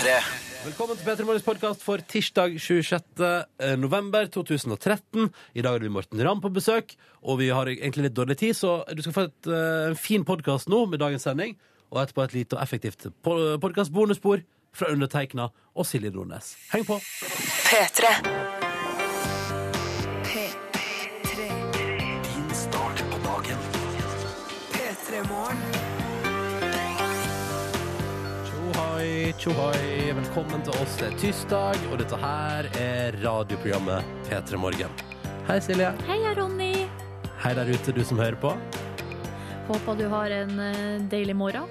P3. Velkommen til Petter Morgens podkast for tirsdag 26. november 2013. I dag er vi Morten Ramm på besøk, og vi har egentlig litt dårlig tid, så du skal få et, eh, en fin podkast nå med dagens sending, og etterpå et lite og effektivt podkast-bonusbord fra undertegna og Silje Nordnes. Heng på! P3. Tjohoi. Velkommen til oss. Det er tirsdag, og dette her er radioprogrammet P3 Morgen. Hei, Silje. Heia, Ronny. Hei der ute, du som hører på. Håper du har en eh, deilig morgen,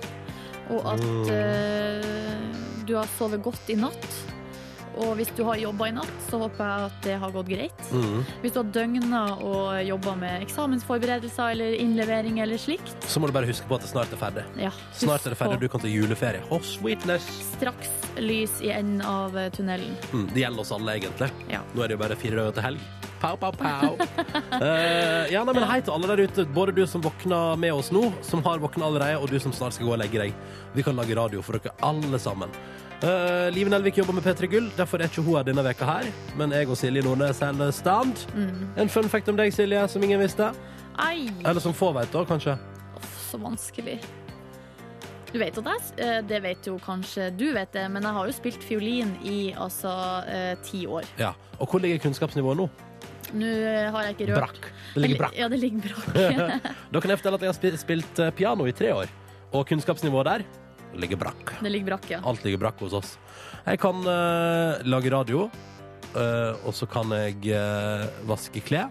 og at Mm. eh, du har sovet godt i natt. Og hvis du har jobba i natt, så håper jeg at det har gått greit. Mm. Hvis du har døgna og jobba med eksamensforberedelser eller innlevering eller slikt, Så må du bare huske på at det snart er ferdig. ja, Snart er det ferdig, og du kan ta juleferie. Oh, sweetness. straks lys i enden av tunnelen. Mm, det gjelder oss alle, egentlig. Ja. Nå er det jo bare fire dager til helg. Pow, pow, pow. uh, ja, nei, men Hei til alle der ute. Både du som våkner med oss nå, som har våkna allerede, og du som snart skal gå og legge deg. Vi kan lage radio for dere alle sammen. Uh, Live Nelvik jobber med P3 Gull, derfor er ikke hun her denne veka her. Men jeg og Silje Nordnes holder stand. Mm. En fun fact om deg, Silje, som ingen visste. Ai, Eller som få vet, da, kanskje. så vanskelig. Du vet at jeg, eh, det vet jo kanskje du vet det, men jeg har jo spilt fiolin i altså eh, ti år. Ja. Og hvor ligger kunnskapsnivået nå? Nå har jeg ikke rørt Brakk. Det ligger brakk. Ja, det ligger brakk. Da kan jeg fortelle at jeg har spilt piano i tre år. Og kunnskapsnivået der ligger brakk. Det ligger brakk, ja. Alt ligger brakk hos oss. Jeg kan uh, lage radio, uh, og så kan jeg uh, vaske klær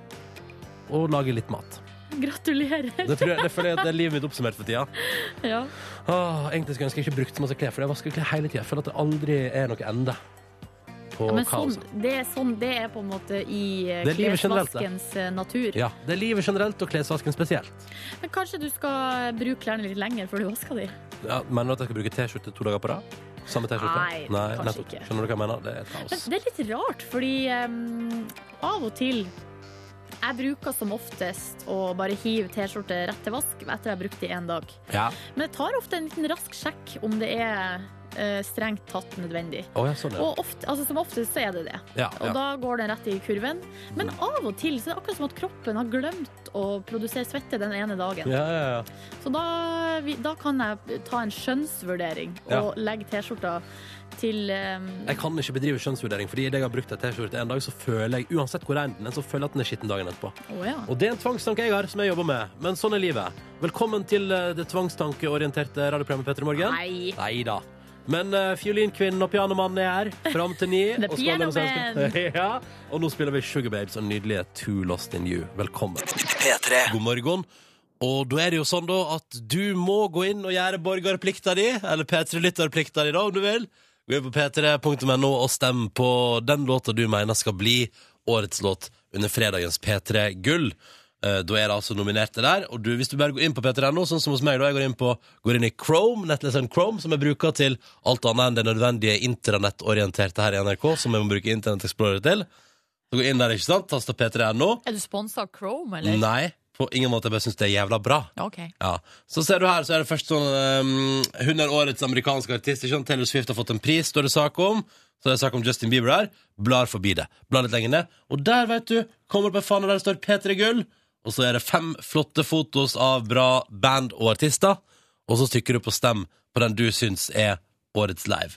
og lage litt mat. Gratulerer. Det, tror jeg, det føler jeg det er livet mitt oppsummert for tida. Ja. Åh, egentlig skulle jeg ønske jeg ikke brukte så masse klær, for jeg vasker klær hele tida. Jeg føler at det aldri er noe ende på Ja, men sånn, det, er sånn, det er på en måte i Det det. klesvaskens natur. Ja, det er livet generelt og klesvasken spesielt. Men kanskje du skal bruke klærne litt lenger før du vasker de? Ja, mener du at jeg skal bruke T-skjorte to dager på rad? Samme T-skjorte? Nei, kanskje nettopp. ikke. Skjønner du hva jeg mener? Det er et Men det er litt rart, fordi um, av og til jeg bruker som oftest å bare hive T-skjorte rett til vask etter jeg har brukt det i en dag. Ja. Men jeg tar ofte en liten rask sjekk om det er eh, strengt tatt nødvendig. Oh, ja, sånn, ja. Og ofte, altså, som oftest så er det det. ja, Og da går den rett i kurven. Men av og til så er det akkurat som at kroppen har glemt å produsere svette den ene dagen. Ja, ja, ja. Så da, da kan jeg ta en skjønnsvurdering og legge T-skjorta til um, Jeg kan ikke bedrive skjønnsvurdering, fordi idet jeg har brukt en T-skjorte en dag, så føler jeg, uansett hvor rein den er, så føler jeg at den er skitten dagen etterpå. Oh, ja. Og det er en tvangstanke jeg har, som jeg jobber med. Men sånn er livet. Velkommen til eh, det tvangstankeorienterte radioprogrammet Petter i Morgen. Nei da. Men uh, fiolinkvinnen og pianomannen er her fram til ni. The og ja. Og nå spiller vi Sugar Babes og nydelige Too Lost In You. Velkommen. P3. God morgen. Og da er det jo sånn da at du må gå inn og gjøre borgerplikta di, eller P3-lytterplikta di, da, om du vil. Gå inn på p3.no og stem på den låta du mener skal bli årets låt under fredagens P3 Gull. Eh, Da er det altså nominerte der. Og du, hvis du bare går inn på p3.no, sånn som hos meg, da jeg går inn, på, går inn i Chrome, nettleseren Chrome, som jeg bruker til alt annet enn det nødvendige internettorienterte her i NRK, som jeg må bruke Internett Explorer til. Så gå inn der, ikke sant? Taster p3.no. Er du sponsa av Chrome, eller? Nei, på ingen måte. Jeg bare syns det er jævla bra. OK. Ja. Så ser du her, så er det først sånn um, 100 årets amerikanske artist. Ikke sant? Taylor Swift har fått en pris, står det sak om. Så er det sak om Justin Bieber her. Blar forbi det. Blar litt lenger ned. Og der, vet du, kommer det på en fane der det står P3 Gull. Og så er det fem flotte fotos av bra band og artister. Og så stykker du på stem på den du syns er årets live.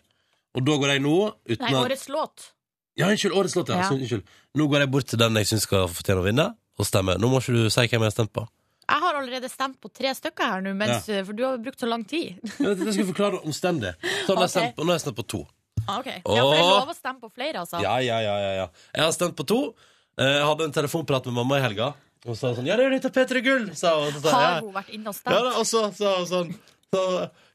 Og da går jeg nå uten Nei, årets låt. Ja, unnskyld. Årets låt, ja. Ja. Så, unnskyld. Nå går jeg bort til den jeg syns skal fortjene å vinne, og stemme. Nå må ikke du si hvem jeg har stemt på. Jeg har allerede stemt på tre stykker her nå, mens, for du har brukt så lang tid. Jeg skal forklare omstendig. Så har stemt nå har jeg stemt på to. Ah, ok. Ja, for det er lov å stemme på flere, altså. Ja, ja, ja, ja, ja. Jeg har stemt på to. Eh, Jeg hadde en telefonprat med mamma i helga. Og sa sånn Ja, det er litt av P3 Gull, sa hun. Og så sa jeg, Har hun vært inne og Ja, da, og så sa hun sånn så,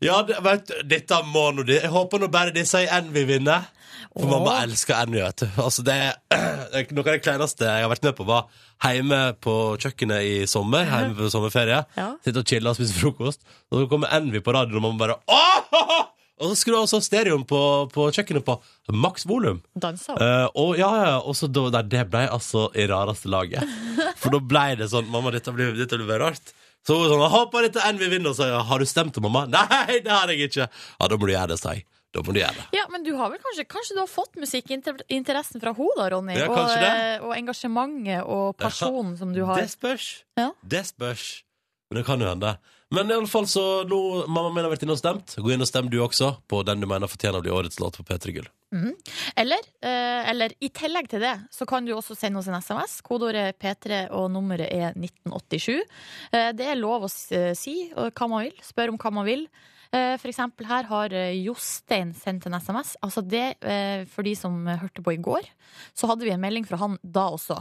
Ja, det, vet du, dette må nå de Jeg håper nå bare disse i Envy vinner. For mamma elsker Envy, vet du. Altså, det er Noe av det kleineste jeg har vært med på, var hjemme på kjøkkenet i sommer. Hjemme på sommerferie. Ja. Sitte og chille og spise frokost. Og så kommer Envy på radioen, og mamma bare Åh! Og så skrur også stereoen på, på kjøkkenet på maks volum. Dansa? Eh, og ja, ja, og så da, det ble altså i rareste laget. For da ble det sånn Mamma, dette blir, dette blir rart. Så hun sånn Håper dette Envy vinner. Og sa har du stemt mamma? Nei, det har jeg ikke. Ja, da må du gjøre det, sa jeg. da må du gjøre det. Ja, men du har vel kanskje, kanskje du har fått musikkinteressen fra henne da, Ronny? Ja, og, det. eh, og engasjementet og pasjonen som du har. Det spørs. Ja. Det spørs. Men det kan jo hende. Men i alle fall så nå mamma min har vært inne og stemt. Gå inn og stem du også på den du mener fortjener å bli årets låt på P3 Gull. Eller, eh, eller i tillegg til det, så kan du også sende oss en SMS. Kodeordet er P3, og nummeret er 1987. Eh, det er lov å eh, si eh, hva man vil. Spørre om hva man vil. Eh, For eksempel her har eh, Jostein sendt en SMS. Altså det, for de som hørte på i går, så hadde vi en melding fra han da også.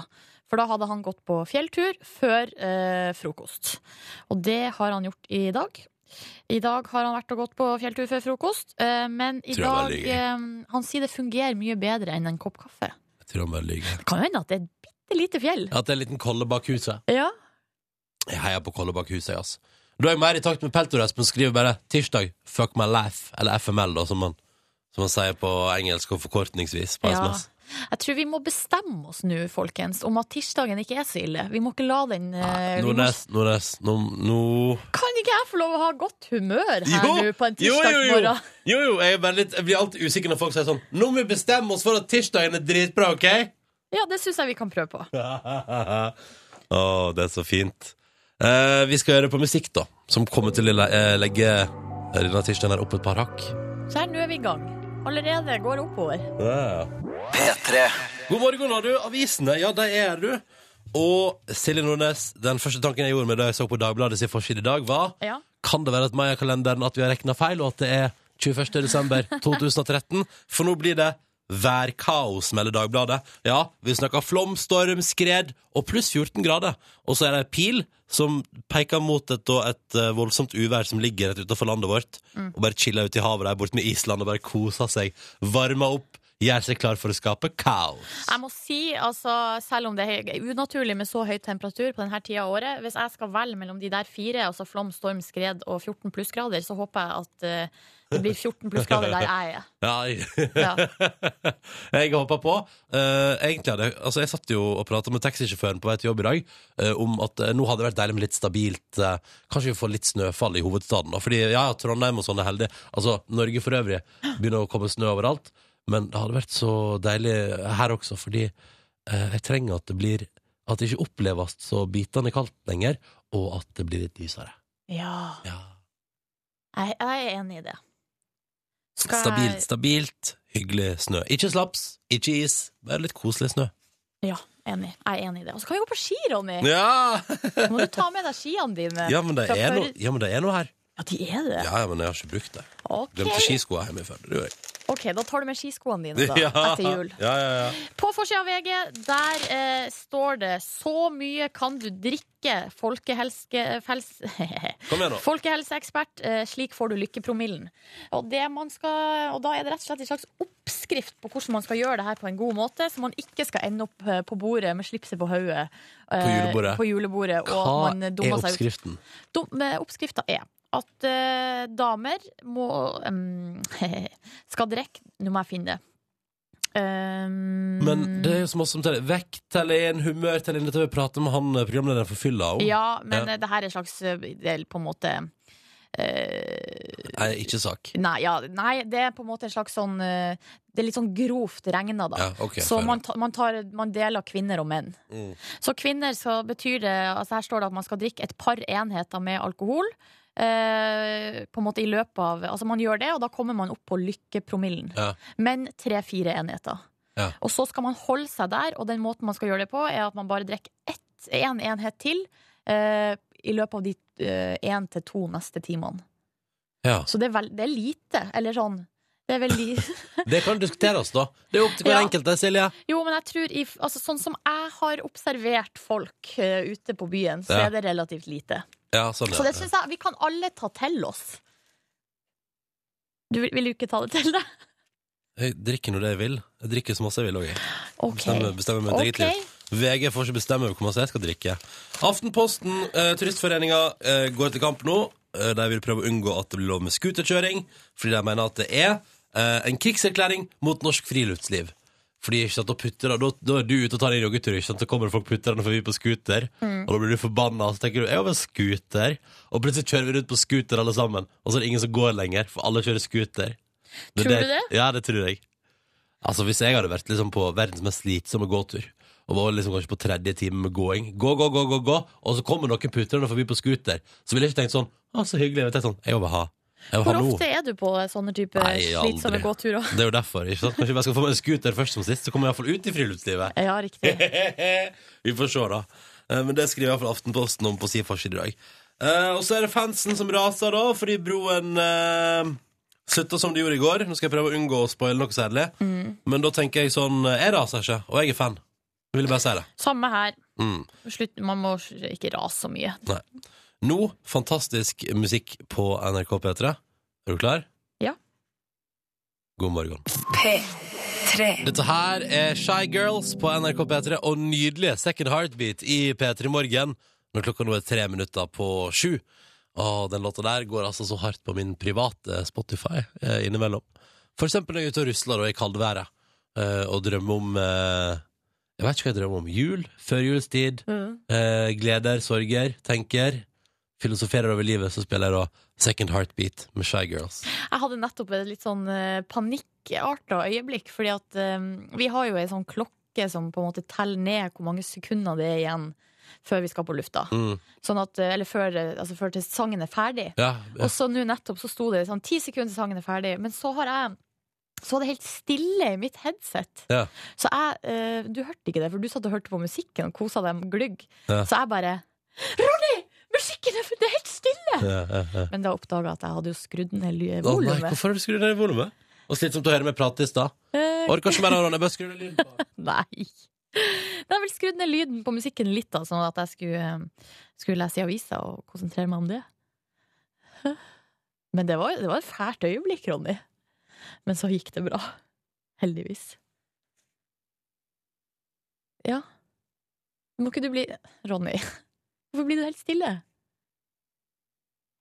For da hadde han gått på fjelltur før eh, frokost. Og det har han gjort i dag. I dag har han vært og gått på fjelltur før frokost, eh, men i Tror jeg bare dag eh, Han sier det fungerer mye bedre enn en kopp kaffe. Jeg tror han bare lyver. Det kan jo hende at det er et bitte lite fjell. At det er en liten kolle bak huset. Ja. Jeg heier på kolle bak huset, ass. Da er jeg mer i takt med Peltor Espen skriver bare 'tirsdag, fuck my life', eller FML, da, som man, som man sier på engelsk og forkortningsvis på Ja. SMS. Jeg tror vi må bestemme oss nå, folkens, om at tirsdagen ikke er så ille. Vi må ikke la den eh, vi må, Nordnes, Nordnes, nå, nå Kan ikke jeg få lov å ha godt humør her nå på en jo, jo, jo. tirsdagsmorgen? Jo, jo, jeg, er bare litt, jeg blir alltid usikker når folk sier sånn 'Nå må vi bestemme oss for at tirsdagen er dritbra', OK? Ja, det syns jeg vi kan prøve på. Å, det er så fint. Eh, vi skal gjøre på musikk, da. Som kommer til å le eh, legge denne tirsdagen her opp et par hakk. Så her, nå er vi i gang. Allerede går oppover. oppover. P3. God morgen, har du. Avisene, ja, det er du. Og Silje Nordnes, den første tanken jeg gjorde med da jeg så på Dagbladet sin forside i dag, var Ja. Kan det være at Maya-kalenderen at vi har rekna feil, og at det er 21. desember 2013? For nå blir det værkaos, melder Dagbladet. Ja, vi snakker flom, storm, skred og pluss 14 grader. Og så er det ei pil som peker mot et, et eh, voldsomt uvær som ligger rett utenfor landet vårt, og bare chiller ute i havet der borte med Island og bare koser seg, varmer opp, gjør seg klar for å skape kaos. Jeg må si, altså, selv om det er unaturlig med så høy temperatur på denne tida av året, hvis jeg skal velge mellom de der fire, altså flom, storm, skred og 14 plussgrader, så håper jeg at eh, det blir 14 plussgrader der jeg er. Ja, Ja. jeg hoppa på. Uh, egentlig hadde jeg Altså, jeg satt jo og prata med taxisjåføren på vei til jobb i dag uh, om at uh, nå hadde det vært deilig med litt stabilt Kanskje vi får litt snøfall i hovedstaden, da. Fordi ja, Trondheim og sånn er heldig. Altså, Norge for øvrig begynner å komme snø overalt. Men det hadde vært så deilig her også, fordi jeg trenger at det blir At det ikke oppleves så bitende kaldt lenger, og at det blir litt lysere. Ja, Ja. jeg, jeg er enig i det. Skal Stabilt, stabilt, hyggelig snø. Ikke slaps, ikke is, bare litt koselig snø. Ja, enig. Jeg er enig i det. Og så kan vi gå på ski, Ronny! Ja! Må du ta med deg skiene dine? Ja, men det Fra er før- noe, ja, men det er noe her. Ja, de er det. Ja, ja, men jeg har ikke brukt det. Ok. Glemte skiskoa før. Det gjorde jeg. Ok, da tar du med skiskoene dine da, Ja. etter jul. Ja, ja, ja. På forsida av VG der eh, står det 'Så mye kan du drikke'. Folkehelseekspert. Eh, slik får du lykkepromillen. Og, det man skal, og da er det rett og slett en slags oppskrift på hvordan man skal gjøre det her på en god måte, så man ikke skal ende opp eh, på bordet med slipset på hodet. eh, På julebordet. På julebordet Hva er oppskriften? Dum- eh, Oppskrifta er at eh, damer må um, skal drikke Nå må jeg finne det. Um, Men det er jo så oss som teller. en humør til en vi prater med han eh, programlederen for Fylla om. Ja, men Ja. eh, det her er en slags del er på en måte uh, Nei, ikke sak. nei, ja, nei, det er på en måte en slags sånn eh, Det er litt sånn grovt regna, da. Ja, okay, så man, ta, man, tar, man deler kvinner og menn. Mm. Så kvinner så betyr det altså Her står det at man skal drikke et par enheter med alkohol. Eh, på en måte i løpet av Altså Man gjør det, og da kommer man opp på lykkepromillen. Ja. Men tre-fire enheter. Ja. Og så skal man holde seg der, og den måten man skal gjøre det på, er at man bare drikker én en enhet til eh, i løpet av de én til to neste timene. Ja. Så det er, vel, det er lite. Eller sånn Det er veldig Det kan diskuteres, da. Det er opp til hver Ja. enkelt, Silje. Jo, men jeg tror i, altså, Sånn som jeg har observert folk uh, ute på byen, så Ja. er det relativt lite. Ja, sånn, ja. Så det syns jeg vi kan alle ta til oss. Du vil, vil du ikke ta det til deg? Jeg drikker nå det jeg vil. Jeg drikker så masse jeg vil òg, jeg. Okay. Bestemmer, bestemmer mitt eget liv. VG får ikke bestemme hvor masse jeg skal drikke. Aftenposten, eh, Turistforeninga, eh, går til kamp nå. Eh, de vil prøve å unngå at det blir lov med scooterkjøring, fordi de mener at det er eh, en krigserklæring mot norsk friluftsliv. Fordi ikke sant, da, putter, da, da er du ute og tar en joggetur, ikke sant? så kommer det folk putterne forbi på scooter, og da blir du forbanna, og så tenker du 'jeg har vel scooter', og plutselig kjører vi rundt på scooter alle sammen, og så er det ingen som går lenger, for alle kjører scooter. Tror du det? Ja, det tror jeg. Altså, hvis jeg hadde vært liksom på verdens mest slitsomme gåtur, og var liksom kanskje på tredje time med gåing, gå, gå, gå, gå, gå, og så kommer noen putrende forbi på scooter, så ville jeg ikke tenkt sånn, å, så hyggelig, jeg ville tenkt sånn, jeg vil ha, Hvor hallo. ofte er du på sånne type Nei, slitsomme gåturer? Det er jo derfor, ikke sant? Kanskje jeg skal få meg en scooter først som sist, så kommer jeg i hvert fall ut i friluftslivet. Ja, riktig. Vi får se, da. Eh, Men det skriver i hvert fall Aftenposten om på sin forside i dag. Eh, og så er det fansen som raser, da, fordi broen uh, slutta som det gjorde i går. Nå skal jeg prøve å unngå å spoile noe særlig, Mm. men da tenker jeg sånn Jeg raser ikke, og jeg er fan. Jeg vil bare si det. Samme her. Mm. Slutt, man må ikke rase så mye. Nei. Nå fantastisk musikk på NRK P3. Er du klar? Ja. God morgen. P3. Dette her er Shy Girls på NRK P3 og nydelige Second Heartbeat i P3 Morgen når klokka nå er tre minutter på sju. Og den låta der går altså så hardt på min private Spotify eh, innimellom. For eksempel når jeg er ute og rusler og i kaldværet eh, og drømmer om eh, Jeg vet ikke hva jeg drømmer om. Jul, førjulstid, eh, gleder, sorger, tenker. Filosoferer over livet, så spiller jeg da Second Heartbeat med Shy Girls. Jeg hadde nettopp et litt sånn uh, panikkarta øyeblikk, fordi at um, vi har jo ei sånn klokke som på en måte teller ned hvor mange sekunder det er igjen før vi skal på lufta. Mm. Sånn at, eh, eller før, eh, altså før til sangen er ferdig. Ja, ja. Og så nå nettopp så sto det sånn ti sekunder til sangen er ferdig, men så har jeg så var det helt stille i mitt headset. Ja. Så jeg eh, Du hørte ikke det, for du satt og hørte på musikken og kosa deg med glugg. Så jeg bare Ronny! Musikken er, det er helt stille! ja, ja, ja. Men da oppdaga jeg at jeg hadde jo skrudd ned volumet. hvorfor har du skrudd ned volumet? Og slitsomt å høre meg prate i stad. Eh, Orker ikke mer av Ronny, bare skru ned lyden på. Nei. Jeg har vel skrudd ned lyden på musikken litt, da, sånn at jeg skulle, eh, skulle lese i avisa og konsentrere meg om det. Men det var, det var et fælt øyeblikk, Ronny. Men så gikk det bra. Heldigvis. Ja. Må ikke du bli Ronny, hvorfor blir du helt stille?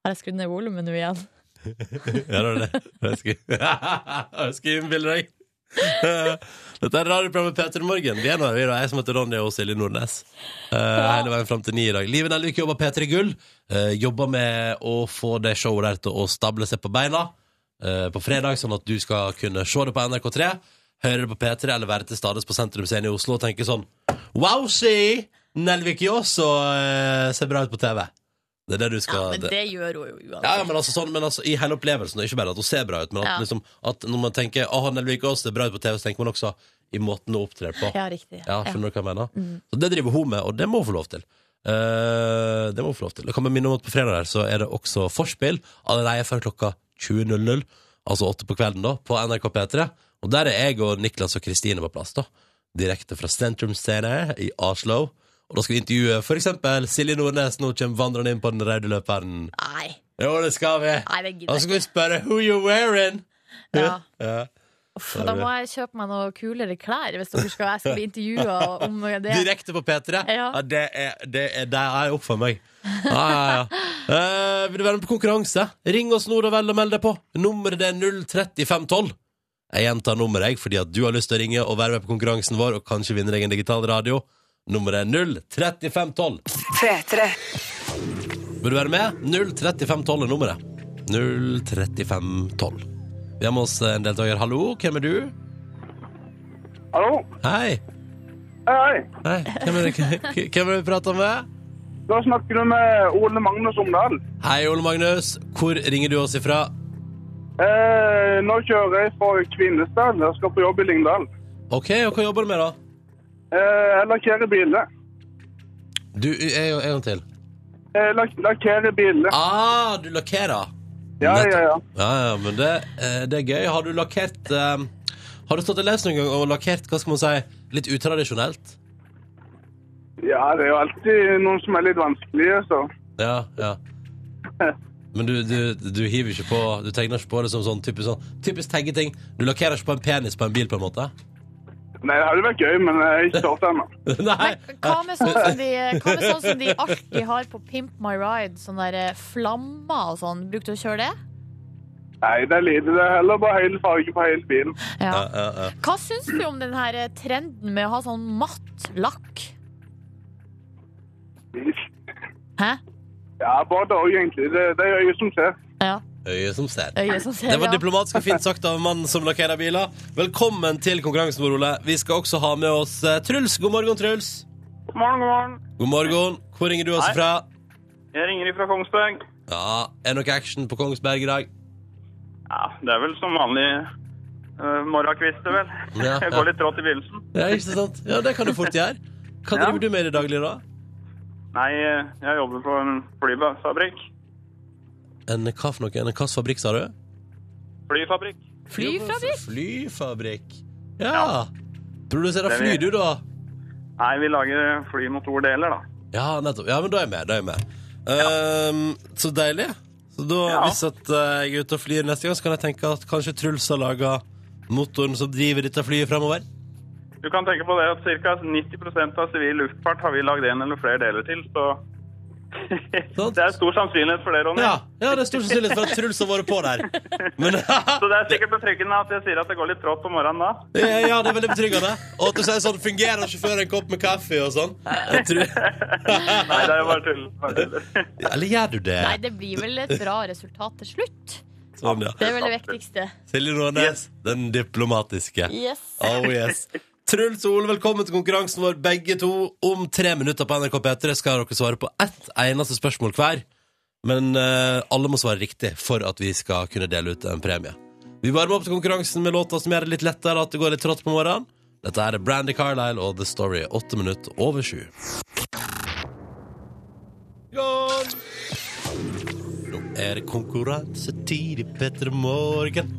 Har jeg skrudd ned volumet nå igjen? Ja, det var det. Jeg skal, innbille deg. Dette er radioprogrammet Peter i morgen. Vi er nå, vi er jeg som heter Ronny og Silje Nordnes. Uh, hele veien fram til ni i dag. Liven Elvik jobber P3 Gull. Uh, jobber med å få det showet der til å stable seg på beina uh, på fredag, sånn at du skal kunne se det på NRK3, høre det på P3 eller være til stades på Sentrum Scene i Oslo og tenke sånn Wow, si! Nelvik jo også uh, ser bra ut på TV. Det er det du skal Ja, men det- gjør hun jo uansett. ja, ja, men altså, sånn, men altså i hele opplevelsen, og ikke bare at hun ser bra ut, men at, Ja. liksom, at når man tenker Åh, Nelvik Aas ser bra ut på TV, så tenker man også i måten hun opptrer på. Ja, riktig. Ja, skjønner du hva jeg mener? Mm. Så det driver hun med, og det må hun få lov til. Eh, det må hun få lov til. Jeg kan bare minne om at på fredag der så er det også forspill allerede før klokka 20.00, altså åtte på kvelden, da, på NRK P3. Og der er jeg og Niklas og Kristine på plass, da. Direkte fra Centrum Scene i Oslo. Og da skal vi intervjue eksempel Silje Nordnes nå kommer vandrende inn på den røde løperen. Nei, Jo, det skal vi. nei, det Og gidder så skal vi spørre who you wearing. Ja. Ja. Uff, da må jeg kjøpe meg noe kulere klær hvis dere skal, jeg skal bli intervjua om det. Direkte på P3? Ja. det er, det er er opp for meg. Ja, ja, ja. Uh, vil du være med på konkurranse? Ring oss nå da vel og meld deg på. Nummeret det er 03512. Jeg gjentar nummeret jeg, fordi at du har lyst til å ringe og være med på konkurransen vår og kanskje vinne deg en digital radio. Nummeret er 03512. P3. Vil du være med? 03512 er nummeret. 03512. Vi har med oss en deltaker. Hallo, hvem er du? Hallo? Hei. Hei, Hei. Hvem er det, hvem er det vi prater med? da snakker du med Ole Magnus Omdal. Hei, Ole Magnus. Hvor ringer du oss ifra? Eh, nå kjører jeg fra Kvinesdal. Jeg skal på jobb i Lyngdal. Ok, og hva jobber du med, da? Eh, jeg lakkerer biler. Du, en gang- en gang til. Jeg lak lakkerer biler. Ah, du lakkerer? Ja, ja, ja. Ja, ja, men det, eh, det er gøy. Har du lakkert eh, Har du stått og lest noen gang og lakkert hva skal man si, litt utradisjonelt? Ja, det er jo alltid noen som er litt vanskelige, så. Ja, ja. Men du, du, du hiver ikke på Du tegner ikke på det som sånn typisk, sånn, typisk teggeting. Du lakkerer ikke på en penis på en bil, på en måte? Nei, det hadde vært gøy, men jeg har ikke stått ennå. Hva med sånn som de, hva med sånn som de alltid har på Pimp My Ride? Sånne der eh, flammer og sånn. Brukte du å kjøre det? Nei, det er lite. Det er heller bare hel farge på hele bilen. Ja, Ja. ja, ja. Hva syns du om den her eh, trenden med å ha sånn matt lakk? Hæ? Ja, bare òg, egentlig. Det, det er øyet som ser. Ja. Øyet som ser. Øye som ser, Det var ja. diplomatisk og fint sagt av mannen som lakkerer biler. Velkommen til konkurransen vår, Ole. Vi skal også ha med oss eh, Truls. God morgen, Truls. God morgen, god morgen. God morgen. Hvor ringer du oss Hei. fra? Jeg ringer ifra Kongsberg. Ja, Er noe action på Kongsberg i dag? Ja, det er vel som vanlig uh, morgenkvist, det vel. Ja, Jeg går litt trått i begynnelsen. Ja, ikke sant? Ja, det kan du fort gjøre. Hva Ja. driver du med i det daglige, da? Nei, eh, jeg jobber på en flyfabrikk. En hva for noe? En hvilken fabrikk, sa du? Flyfabrikk. Flyfabrikk? Flyfabrikk. Ja. Produserer er fly, du, da? Nei, vi lager flymotordeler, da. Ja, nettopp. Ja, men da er jeg med. Da er jeg med. Ehm, så deilig. Så da, Ja. hvis at eh, jeg er ute og flyr neste gang, så kan jeg tenke at kanskje Truls har laga motoren som driver dette flyet fremover. Du kan tenke på det at ca. 90% av sivil luftfart har vi lagd en eller flere deler til, så. Det er stor sannsynlighet for det, Ronny. Ja, ja det er stor sannsynlighet for at Truls har vært på der. Men Så det er sikkert betryggende at jeg sier at det går litt trått på morgenen da. ja, ja, det er veldig betryggende. Og at du sier sånn 'fungerer sjåføren før en kopp med kaffe' og sånn. Jeg tror... Nei, det er bare tull. Bare tull. Eller gjør du det? Nei, det blir vel et bra resultat til slutt. Sånn, ja. Det er vel det viktigste. Silje Nordnes, den diplomatiske. Yes. Oh yes. Truls og Ole, velkommen til konkurransen vår, begge to. Om tre minutter på NRK P3 skal dere svare på ett eneste spørsmål hver. Men eh, alle må svare riktig for at vi skal kunne dele ut en premie. Vi varmer opp til konkurransen med låta som gjør det litt lettere at det går litt trått på morgenen. Dette er Brandy Carlisle og The Story, åtte minutter over sju. Gone. Nå er det konkurransetid i P3 Morgen.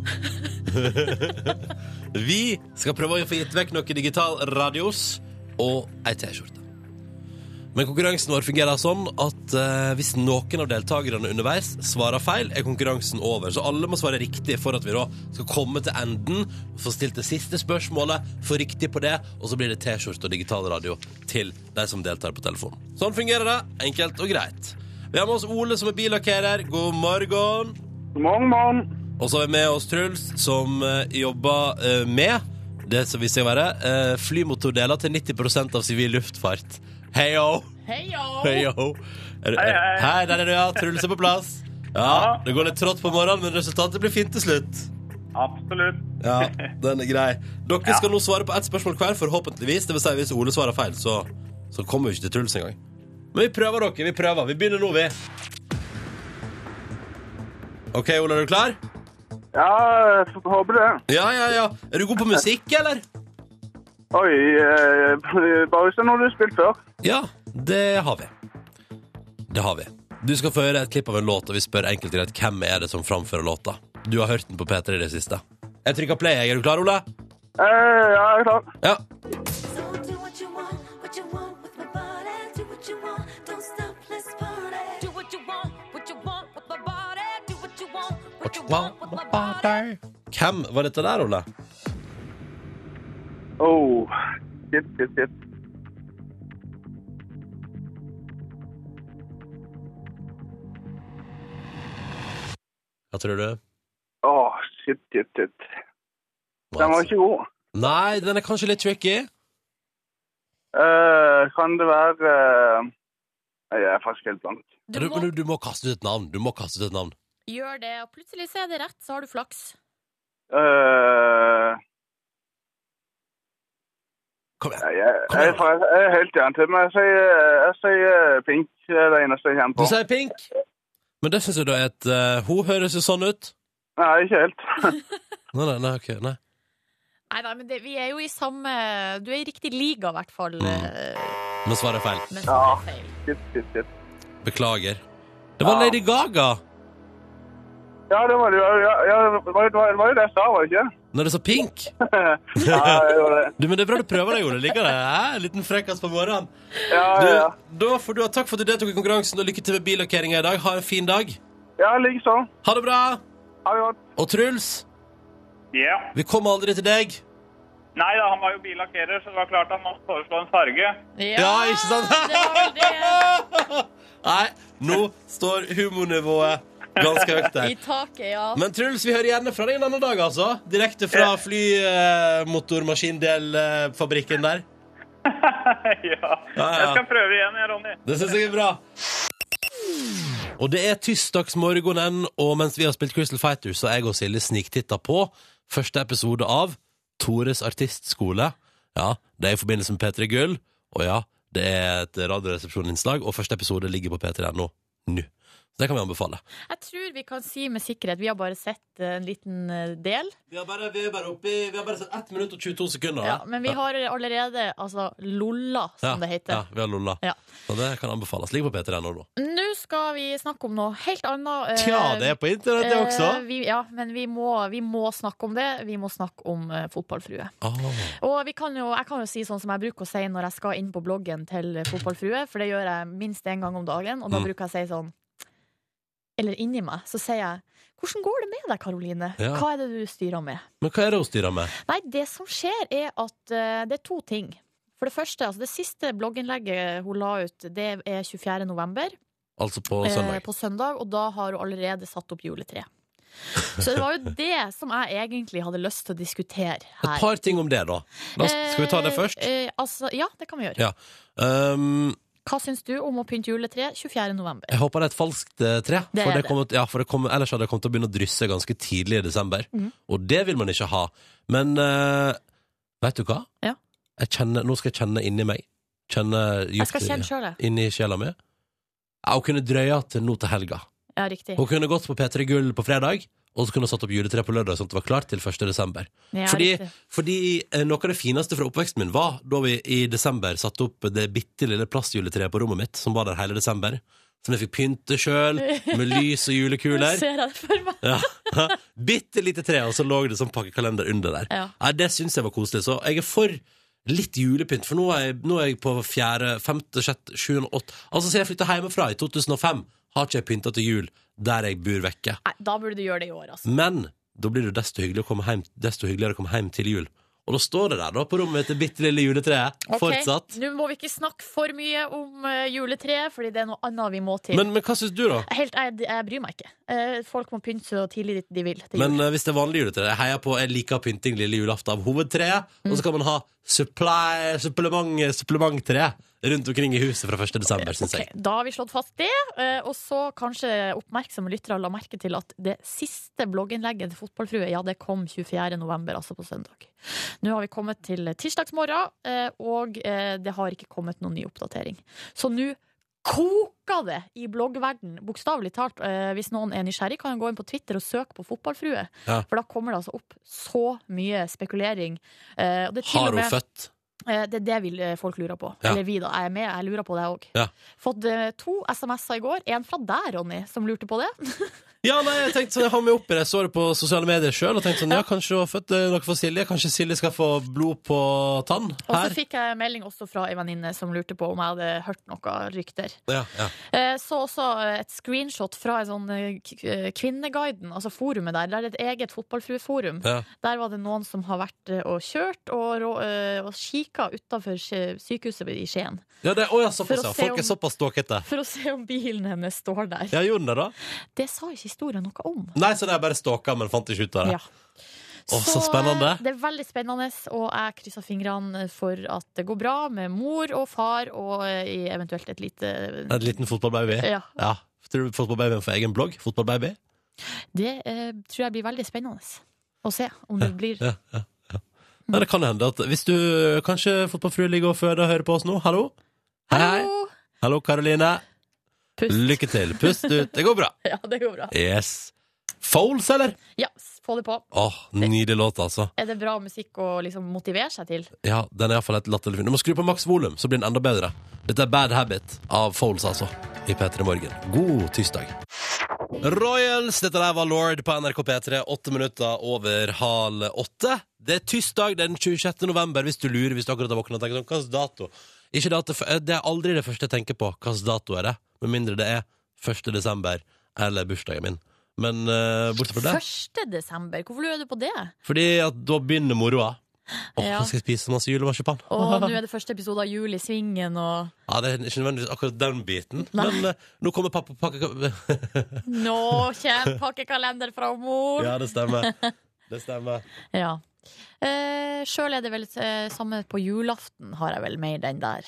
Vi skal prøve å få gitt vekk noen digital radios og ei T-skjorte. Men konkurransen vår fungerer sånn at eh, hvis noen av deltakerne underveis svarer feil, er konkurransen over. Så alle må svare riktig for at vi da skal komme til enden, få stilt det siste spørsmålet, få riktig på det, og så blir det T-skjorte og digital radio til de som deltar på telefonen. Sånn fungerer det. Enkelt og greit. Vi har med oss Ole som er billakkerer. God morgen. God morgen, morgen. Og så har vi med oss Truls, som eh, jobber eh, med det som viser seg å være, eh, flymotordeler til 90% av sivil luftfart. Heio! Heio! Heio! Er du- Hei, hei. Hei, der er du, ja. Truls er på plass. Ja, Det går litt trått på morgenen, men resultatet blir fint til slutt. Absolutt. Ja, den er grei. Dere skal nå svare på ett spørsmål hver, forhåpentligvis. Det vil si, hvis Ole svarer feil, så, så kommer vi ikke til Truls engang. Men vi prøver, dere. Vi prøver. Vi begynner nå, vi. OK, Ole, er du klar? Ja, jeg håper det. Ja, ja, ja. Er du god på musikk, eller? Oi, eh, bare hvis det er noe du har spilt før. Ja, det har vi. Det har vi. Du skal få høre et klipp av en låt, og vi spør enkelt og greit hvem er det som framfører låta. Du har hørt den på P3 i det siste. Jeg trykker play. Er du klar, Ole? Eh, ja, jeg er klar. Ja. Hvem var dette der, Ole? Oh, shit, shit, shit. Hva tror du? Åh, shit, shit, shit. Den var ikke god. Nei, den er kanskje litt tricky. Uh, kan det være... uh... Jeg er faktisk helt blank. Du Du, må du, du må kaste ut et navn. Du må kaste ut et navn. Gjøre det, og plutselig så er det rett, så har du flaks. Uh... Kom igjen. jeg, jeg, jeg, jeg er helt men jeg sier, jeg sier pink. Det er det eneste jeg kommer Du sier pink. Men det syns jeg da er et uh, Hun høres jo sånn ut. Nei, ikke helt. Nei, nei, nei, ok, nei. Nei, nei, men det, vi er jo i samme Du er i riktig liga, i hvert fall. Mm. eh, Men svaret er feil. Men er feil. Shit, shit, shit. Beklager. Det var Ja. Lady Gaga. Ja, det var jo. Ja, ja, det var, det var, jo det jeg sa, var det ikke? Når det så pink. Ja, det var det. Du, men Det er bra du prøver deg, Ole. Liker det. Hæ? En liten frekkas på morgenen. Ja, Du, ja, ja. da får du ha takk for at du deltok i konkurransen, og lykke til med billakkeringa i dag. Ha en fin dag. Ja, likeså. Ha det bra. Ha det godt. Og Truls, Ja. vi kommer aldri til deg. Nei da, han var jo billakkerer, så det var klart han måtte foreslå en farge. Ja, ikke sant? det var vel det. Nei, nå står humornivået ganske høyt der. I taket, ja. Men Truls, vi hører gjerne fra deg en annen dag, altså. Direkte fra flymotormaskindelfabrikken der. ja. ja. Jeg skal prøve igjen, jeg, Ronny. Det syns jeg er bra. Og det er tirsdagsmorgenen, og mens vi har spilt Crystal Fighters, så har jeg og Silje sniktitta på første episode av Tores artistskole. Ja, det er i forbindelse med P3 Gull, og ja, det er et radioresepsjoninnslag, og første episode ligger på P3.no nå. Så det kan vi anbefale. Jeg tror vi kan si med sikkerhet Vi har bare sett eh, en liten eh, del. Vi har bare, vi er bare oppe Vi har bare sett 1 minutt og 22 sekunder. Ja, men vi har allerede altså, lolla, som det heter. Ja, vi har lolla. Ja. Så det kan anbefales. Ligg på P3.no nå. Nå skal vi snakke om noe helt annet. eh, Tja, det er på internett, det også. Vi, ja, men vi må, vi må snakke om det. Vi må snakke om uh, fotballfrue. Oh. Og vi kan jo, jeg kan jo si sånn som jeg bruker å si når jeg skal inn på bloggen til Fotballfrue, for det gjør jeg minst én gang om dagen, og da Mm. bruker jeg å si sånn Eller inni meg, så sier jeg Hvordan går det med deg, Karoline? Ja. Hva er det du styrer med? Men hva er det hun styrer med? Nei, det som skjer er at uh, det er to ting. For det første, altså det siste blogginnlegget hun la ut, det er 24. november. Altså på eh, søndag. på søndag, og da har hun allerede satt opp juletre. Så det var jo det som jeg egentlig hadde lyst til å diskutere her. Et par ting om det, da. Skal vi ta det først? Eh, eh, altså, ja, det kan vi gjøre. Ja. Um, Hva syns du om å pynte juletre 24. november? jeg håper det er et falskt eh, tre. Det for er det det. kommer, ja, for det kommer, ellers hadde det kommet til å begynne å drysse ganske tidlig i desember. Mhm. Og det vil man ikke ha. Men uh, vet du hva? Ja. Jeg kjenner, nå skal jeg kjenne inni meg. Kjenne Jeg skal kjenne sjøl, jeg. inni sjela mi. Ja, hun kunne drøya til nå til helga. Ja, riktig. Hun kunne gått på P3 Gull på fredag, og så kunne hun satt opp juletre på lørdag, sånn at det var klart til 1. desember. Ja, Fordi, fordi eh, noe av det fineste fra oppveksten min var da vi i desember satte opp det bitte lille plastjuletreet på rommet mitt, som var der hele desember. Som jeg fikk pynte sjøl, med lys og julekuler. julekuler. ser det for meg. Ja. Bitte lite tre, og så lå det sånn pakkekalender under der. Ja. Nei, det syns jeg var koselig. Så jeg er for litt julepynt, for nå er jeg, nå er jeg på fjerde, femte, sjette, sjuende, åtte Altså, siden jeg flytta hjemmefra i 2005, har ikke jeg pynta til jul der jeg bor vekke. Nei, da burde du gjøre det i år, altså. Men da blir det desto, hyggelig å komme hjem, desto hyggeligere å komme hjem til jul. Og da står det der da på rommet til bitte lille juletreet. Ok, Fortsatt. Nå må vi ikke snakke for mye om uh, juletreet, fordi det er noe annet vi må til. Men, men hva syns du, da? Helt, jeg, jeg bryr meg ikke. Eh, folk må pynte så tidlig de vil. Men jul. eh, hvis det er vanlig juletre Jeg heier på, jeg liker pynting lille julaften av hovedtreet. Mm. Og så kan man ha supply, supplement, supplementtre rundt omkring i huset fra 1. desember, syns jeg. Da har vi slått fast det, eh, og så kanskje oppmerksomme lyttere la merke til at det siste blogginnlegget til Fotballfrue, ja, det kom 24. november, altså på søndag. Nå har vi kommet til tirsdagsmorgen, eh, og eh, det har ikke kommet noen ny oppdatering. Så nå koker det i bloggverden, bokstavelig talt. Hvis noen er nysgjerrig, kan gå inn på Twitter og søke på Fotballfrue. Ja. For da kommer det altså opp så mye spekulering. Har hun med- født? Eh, Det er det vil eh, folk lurer på. Ja. Eller vi, da. Jeg er med, jeg lurer på det òg. Ja. Fått eh, to SMS-er i går. En fra deg, Ronny, som lurte på det. Ja, nei, jeg tenkte sånn, jeg har meg oppi det. Jeg så det på sosiale medier sjøl og tenkte sånn, ja, kanskje hun har født eh, noe for Silje. Kanskje Silje skal få blod på tann Og så her. fikk jeg melding også fra ei venninne som lurte på om jeg hadde hørt noe rykter. Ja, ja. Eh, Så også eh, et screenshot fra en sånn eh, k- eh, Kvinneguiden, altså forumet der. Der er et eget fotballfrueforum. Ja. Der var det noen som har vært eh, og kjørt og, rå- eh, og kika utafor sykehuset i Skien. ja, det, å, ja For såpass, å ja. se Folk er såpass ståkete. For å se om bilen hennes står der. Ja, gjorde den det, da? Det sa ikke historien noe om. Nei, så det er bare stalka, men fant ikke ut av det. Ja. Å, så spennende. Det er veldig spennende, og jeg krysser fingrene for at det går bra med mor og far og eh, eventuelt et lite En liten fotballbaby. Ja. Ja. Tror du fotballbabyen får egen blogg? Fotballbaby? Det eh, tror jeg blir veldig spennende å se om det blir Ja, ja, ja. Nei, det kan hende at hvis du kanskje fotballfrue ligger og føder og hører på oss nå, hallo? Hei, hei. Hallo, Karoline. Pust. Lykke til. Pust ut. Det går bra. Ja, det går bra. Yes. Foles, eller? Ja, få det på. Åh, nydelig låt, altså. Er det bra musikk å liksom motivere seg til? Ja, den er iallfall et latterlig fin. Du må skru på maks volum, så blir den enda bedre. Dette er Bad Habit av Foles, altså. I P3 Morgen. God tirsdag. Royals, dette der var Lord på NRK P3, åtte minutter over halv åtte. Det er tirsdag den 26. november, hvis du lurer, hvis du akkurat har våknet og tenker sånn, hvilken dato? Ikke det, at det, det er aldri det første jeg tenker på, hvilken dato er det, med mindre det er 1. desember eller bursdagen min. Men uh, bortsett fra det, 1. desember, hvorfor lurer du på det? fordi at da begynner moroa. Åh, Ja. skal jeg spise masse julemarsipan. Og nå er det første episode av Jul i Svingen, og Ja, det er ikke nødvendigvis akkurat den biten, Nei. men uh, nå kommer pappa nå kommer pakkekalender fra mor! ja, det stemmer. Det stemmer. Ja. Uh, Sjøl er det vel uh, samme på julaften, har jeg vel mer den der.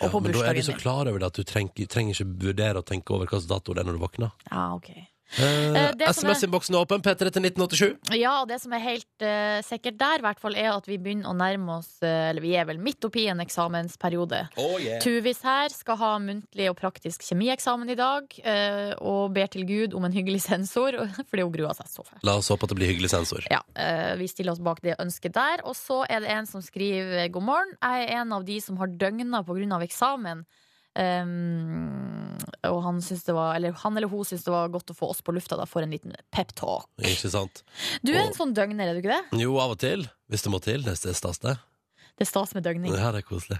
Ja, på men da er du bursdagen så din. klar over det at du trenger, trenger ikke vurdere å tenke over hvilken dato det er når du våkner. Ja, ok. Eh, det som er- SMS-innboksen er åpen. P3 til 1987. Ja, og det som er helt eh, sikkert der, i hvert fall, er at vi begynner å nærme oss eh, Eller vi er vel midt oppi en eksamensperiode. Oh, yeah. Tuvis her skal ha muntlig og praktisk kjemieksamen i dag, eh, og ber til Gud om en hyggelig sensor, fordi hun gruer seg så fælt. La oss håpe at det blir hyggelig sensor. Ja, eh, Vi stiller oss bak det ønsket der. Og så er det en som skriver god morgen. Jeg er en av de som har døgna pga. eksamen. Um, og han, det var, eller han eller hun syns det var godt å få oss på lufta da, for en liten peptalk. Ikke sant? Du er Og- en sånn døgner, er du ikke det? Jo, av og til. Hvis det må til. Det er stas, det. Det er stas med døgning. Ja, det er koselig.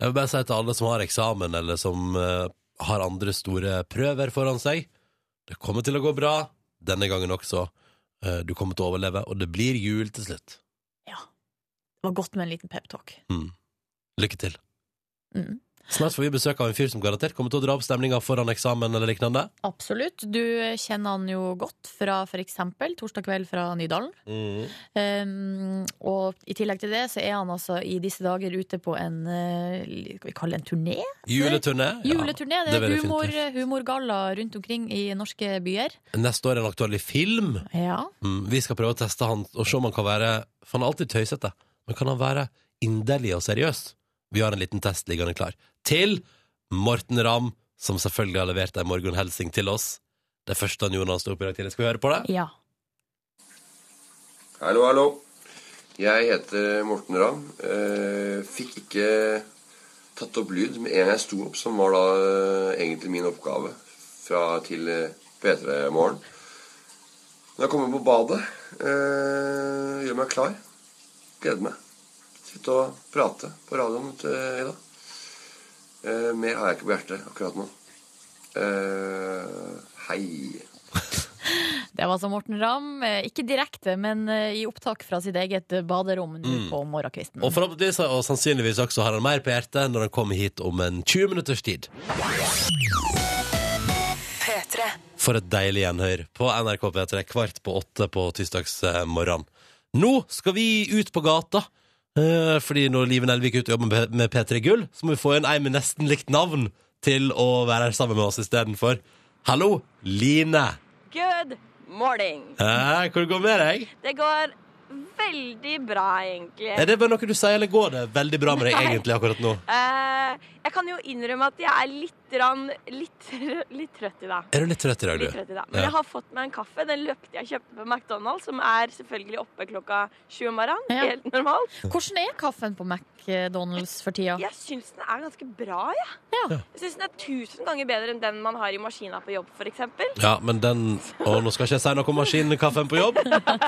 Jeg vil bare si til alle som har eksamen, eller som uh, har andre store prøver foran seg, det kommer til å gå bra. Denne gangen også. Uh, du kommer til å overleve, og det blir jul til slutt. Ja. Det var godt med en liten peptalk. Mm. Lykke til. Mm. Snart får vi besøk av en fyr som garantert kommer til å dra opp stemninga foran eksamen eller lignende. Absolutt. Du kjenner han jo godt fra eksempel torsdag kveld fra Nydalen. Um, og i tillegg til det så er han altså i disse dager ute på en eh, Skal vi kalle det en turné? Juleturné. Ja, Juleturné. Det er humor, humorgalla rundt omkring i norske byer. Neste år er en aktuell film. Ja. Mm, vi skal prøve å teste han og se om han kan være For han er alltid tøysete, men kan han være inderlig og seriøs? Vi har en liten test liggende klar. Til Morten Ramm, som selvfølgelig har levert ei morgenhelsing til oss. Det første han gjorde da han sto opp i dag tidlig. Skal vi høre på det? ja. Hallo, hallo. Jeg heter Morten Ramm. Eh, fikk ikke tatt opp lyd med en jeg sto opp, som var da eh, egentlig min oppgave fra til eh, P3 Morgen. Når jeg kommer på badet, eh, gjør meg klar. Gleder meg. Sitte og prate på radioen i dag. Eh, mer har jeg ikke på hjertet akkurat nå. Eh, hei. Det var altså Morten Ramm. eh, Ikke direkte, men eh, i opptak fra sitt eget eh, baderom nå Mm. på morgenkvisten. Og forhåpentligvis og sannsynligvis også har han mer på hjertet når han kommer hit om en 20 minutters tid. P3. For et deilig gjenhør på NRK P3 kvart på åtte på tirsdagsmorgenen. Nå skal vi ut på gata. Eh, Fordi når Live Nelvik er ute og jobber med- med P3 Gull, så må vi få inn ei med nesten likt navn til å være her sammen med oss istedenfor. Hallo, Line. Good morning. Eh, hvordan går det med deg? Det går veldig bra, egentlig. Er det bare noe du sier, eller går det veldig bra med deg egentlig akkurat nå? Uh, jeg kan jo innrømme at jeg er litt, rann, litt, litt trøtt i dag. Er du litt trøtt i dag, Litt du? trøtt i dag. Men Ja. jeg har fått meg en kaffe. Den løpte jeg kjøpte på McDonald's, som er selvfølgelig oppe klokka sju om morgenen. Ja. Helt normalt. Hvordan er kaffen på McDonald's for tida? Jeg syns den er ganske bra, jeg. Ja. Jeg syns den er tusen ganger bedre enn den man har i maskina på jobb, f.eks. Ja, men den Og nå skal ikke jeg si noe om maskinkaffen på jobb,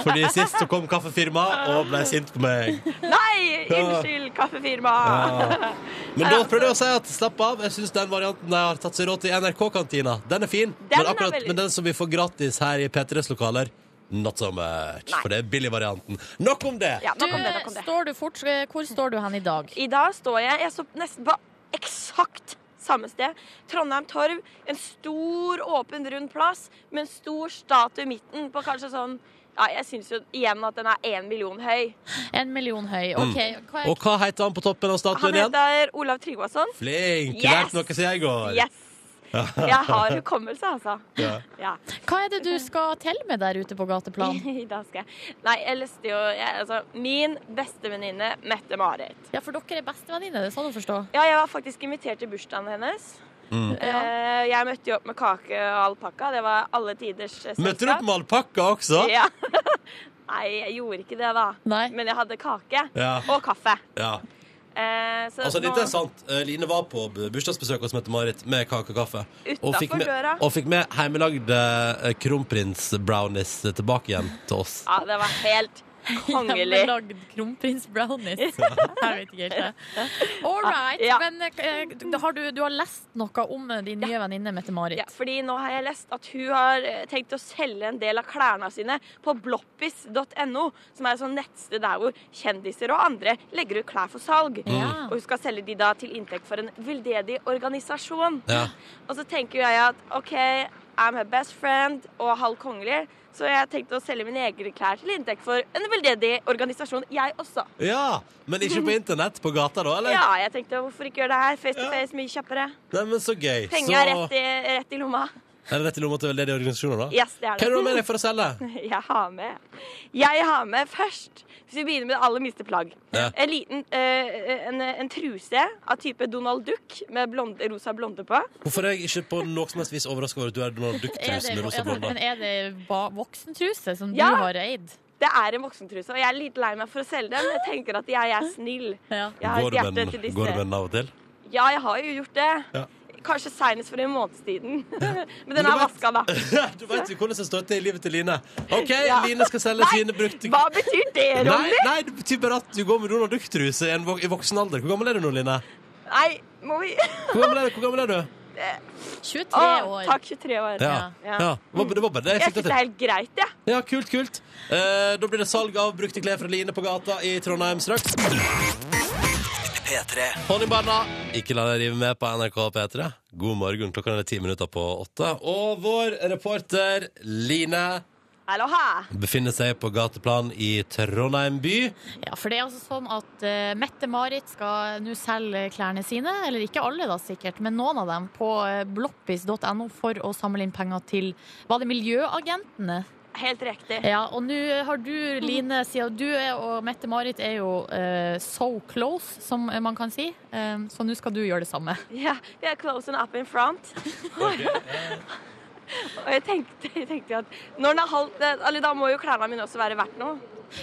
Fordi sist så kom kaffefirma og ble sint på meg. Nei! Unnskyld, kaffefirma! Ja. Men da prøvde jeg å si at slapp av. Jeg syns den varianten de har tatt seg råd til NRK-kantina, den er fin. Den men, er akkurat, veldig- men den som vi får gratis her i P3s lokaler, not so much. Nei. For det er billigvarianten. Nok om det! Ja, nok om det, nok om det. står du fort, eh, hvor står du hen i dag? I dag står jeg Jeg står nesten på eksakt samme sted. Trondheim Torv. En stor, åpen, rund plass med en stor statue i midten på kanskje sånn Ja, jeg syns jo igjen at den er én million høy. En million høy. OK. Hva er Og hva heter han på toppen av statuen igjen? Han heter Olav Tryggvason. Flink! Yes! Lærte noe siden i går. Yes! Jeg har hukommelse, altså. Ja. Ja. Hva er det du skal telle med der ute på gateplan? da skal jeg Nei, jeg leste jo jeg, altså, Min bestevenninne Mette-Marit. Ja, for dere er bestevenninner, det er sånn å forstå? Ja, jeg var faktisk invitert til bursdagen hennes. Mm. Eh, jeg møtte jo opp med kake og alpakka. Det var alle tiders selskap. Møtte du opp med alpakka også? Ja. Nei, jeg gjorde ikke det, da. Nei. Men jeg hadde kake. Ja. Og kaffe. Ja. Eh, så Altså, nå- dette er sant. Eh, Line var på bursdagsbesøk hos Mette-Marit med kake og kaffe. Og fikk med, døra. og fikk med hjemmelagde eh, kronprins-brownies tilbake igjen til oss. Ja, det var helt kongelig. Hjemmelagd kronprins-brownies. Jeg vet ikke helt det. All right. Ja. Men eh, har du, du har lest noe om eh, din nye venninne Mette-Marit. Ja, fordi nå har jeg lest at hun har eh, tenkt å selge en del av klærne sine på bloppis.no, som er et sånt nettsted der hvor kjendiser og andre legger ut klær for salg. Ja. Og hun skal selge de da til inntekt for en veldedig organisasjon. Ja. Og så tenker jeg at OK, I'm her best friend og halv kongelig. Så jeg tenkte å selge mine egne klær til inntekt for en veldedig organisasjon, jeg også. Ja, Men ikke på internett? På gata, da? eller? Ja, jeg tenkte hvorfor ikke gjøre det her? Face to face, mye kjappere. Nei, men Så gøy. Penga så... rett, i, rett i lomma. Er det rett i lomma til veldedige organisasjoner, da? Yes, det er Hva det du har med deg for å selge? Jeg har med Jeg har med først, hvis vi begynner med det aller minste plagg, Ja. en liten eh, en, en truse av type Donald Duck med blonde, rosa blonde på. Hvorfor er jeg ikke på noe som helst vis overraska over at du er Donald Duck-truse med rosa blonde? men er det voksentruse som Ja. du har eid? Det er en voksentruse, og jeg er litt lei meg for å selge den. men Jeg tenker at jeg er snill. Ja. Jeg har Går du med går du med den av og til? Ja, jeg har jo gjort det. Ja. Kanskje seinest for en måneds tiden. Men den er vaska, da. du vet jo hvordan det står til i livet til Line. OK, Ja. Line skal selge Nei, sine brukte Hva betyr det, Nei, Ronny? nei, det betyr bare at du går med Donald Duck-truse i vok- i voksen alder. Hvor gammel er du nå, Line? Nei, må vi Hvor gammel er, hvor gammel er du? 23 år. år. takk, 23 år. Ja. Ja. ja. Det var- bare det jeg syns det er helt greit, jeg. Ja, kult, kult. Eh, da blir det salg av brukte klær fra Line på gata i Trondheim straks. P3. Honningbarna, ikke la deg rive med på NRK P3. God morgen, klokka er ti minutter på åtte. Og vår reporter Line Aloha. befinner seg på gateplan i Trondheim by. Ja, for det er altså sånn at uh, Mette-Marit skal nå selge klærne sine, eller ikke alle da sikkert, men noen av dem, på uh, bloppis.no for å samle inn penger til, var det Miljøagentene? Helt riktig. Ja, og nå har du, Line, siden du er, og Mette-Marit er jo uh, so close, som man kan si, um, så nå skal du gjøre det samme. Ja, vi er close and up in front. Og jeg tenkte, jeg tenkte at når den er halv, eller da må jo klærne mine også være verdt noe.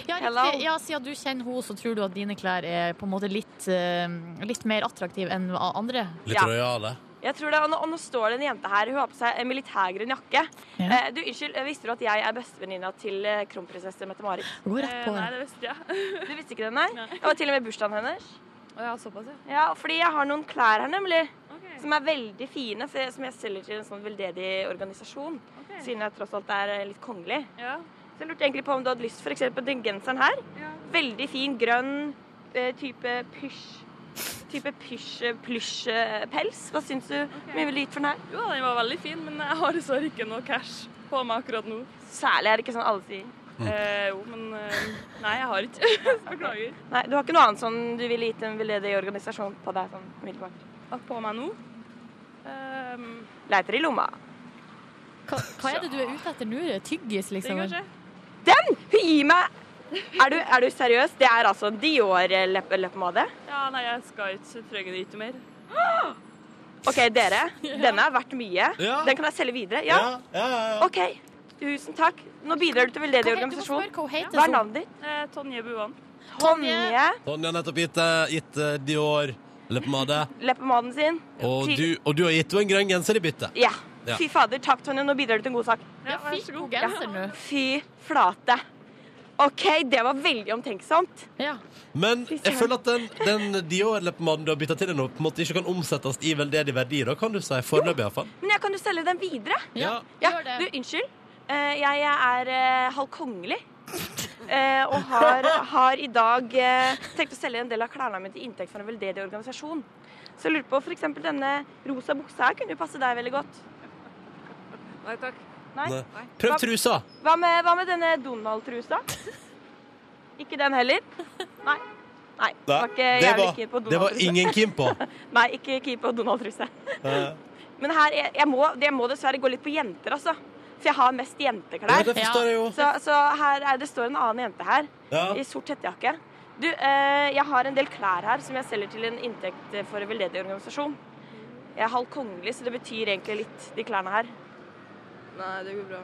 Ja, riktig. ja, siden du kjenner henne, så tror du at dine klær er på en måte litt, uh, litt mer attraktive enn andre? Litt Ja. rojale. Jeg tror det, og nå, og nå står det en jente her, hun har på seg en militærgrønn jakke. Ja. Eh, du, unnskyld, visste du at jeg er bestevenninna til eh, kronprinsesse Mette-Marit? Gå rett på Nei, det. visste jeg. Du visste ikke det, nei? Det var til og med bursdagen hennes. Å ja, såpass, ja. Ja, fordi jeg har noen klær her, nemlig. Som er veldig fine, for, som jeg selger til en sånn veldedig organisasjon. Okay. Siden jeg tross alt er eh, litt kongelig. Ja. Så jeg lurte egentlig på om du hadde lyst for eksempel den genseren her. Ja. Veldig fin, grønn, eh, type pysj. Type plysjpels. Hva syns du? Hvor mye ville du gitt for den her? Jo, den var veldig fin, men jeg har dessverre ikke noe cash på meg akkurat nå. Særlig er det ikke sånn alle sier. Eh, jo, men eh, Nei, jeg har ikke. Beklager. Nei, Du har ikke noe annet sånn du ville gitt en veldedig organisasjon på deg? sånn umiddelbart? På meg nå? Um... Leiter i lomma. Hva, hva er det du er ute etter nå? Tyggis, det liksom? kanskje? Den! Hun gir meg er du, er du seriøs? Det er altså Dior-leppepomade? Ja, nei, jeg skal ikke trenger det ikke mer. OK, dere. Denne er verdt mye. Ja. Den kan jeg selge videre. Ja? ja, ja. ja. OK. Tusen takk. Nå bidrar du til veldedig organisasjon. hva er navnet ditt? Eh, Tonje Buan. Tonje. Tonje har nettopp gitt, eh, gitt uh, Dior leppepomade. Leppepomaden sin. Og du, og du har gitt henne en grønn genser i bytte. Ja. Ja. Fy fader. Takk, Tonje. Nå bidrar du til en god sak. Ja, vær så god. genser nå? Fy flate. OK, det var veldig omtenksomt. Ja. Men jeg føler at den, den Dior-leppepomaden du har bytta til deg nå, på en måte ikke kan omsettes i veldedig verdi, da, kan du si. Foreløpig, iallfall. Men jeg kan jo selge den videre. Ja. Ja, Gjør det. du, unnskyld. Eh, jeg er uh, halv kongelig. Eh, og har, har i dag eh, tenkt å selge en del av klærne mine til inntekt for en veldedig organisasjon. Så jeg lurer på eksempel denne rosa buksa her kunne jo passe deg veldig godt. Nei takk. Nei? Nei. Prøv trusa. Hva med, hva med denne Donald-trusa? Ikke den heller? Nei. Nei, var ikke det, var, keen på det var ingen keen på. Nei, ikke keen på Donald-truse. Men her, jeg, jeg, må, jeg må dessverre gå litt på jenter, altså. For jeg har mest Ja, jenteklær. jeg jo. Så, så her er, det står en annen jente her Ja. i sort hettejakke. Du, eh, jeg har en del klær her som jeg selger til en inntekt for en veldedig organisasjon. Jeg er halv kongelig, så det betyr egentlig litt, de klærne her. Nei, det går bra.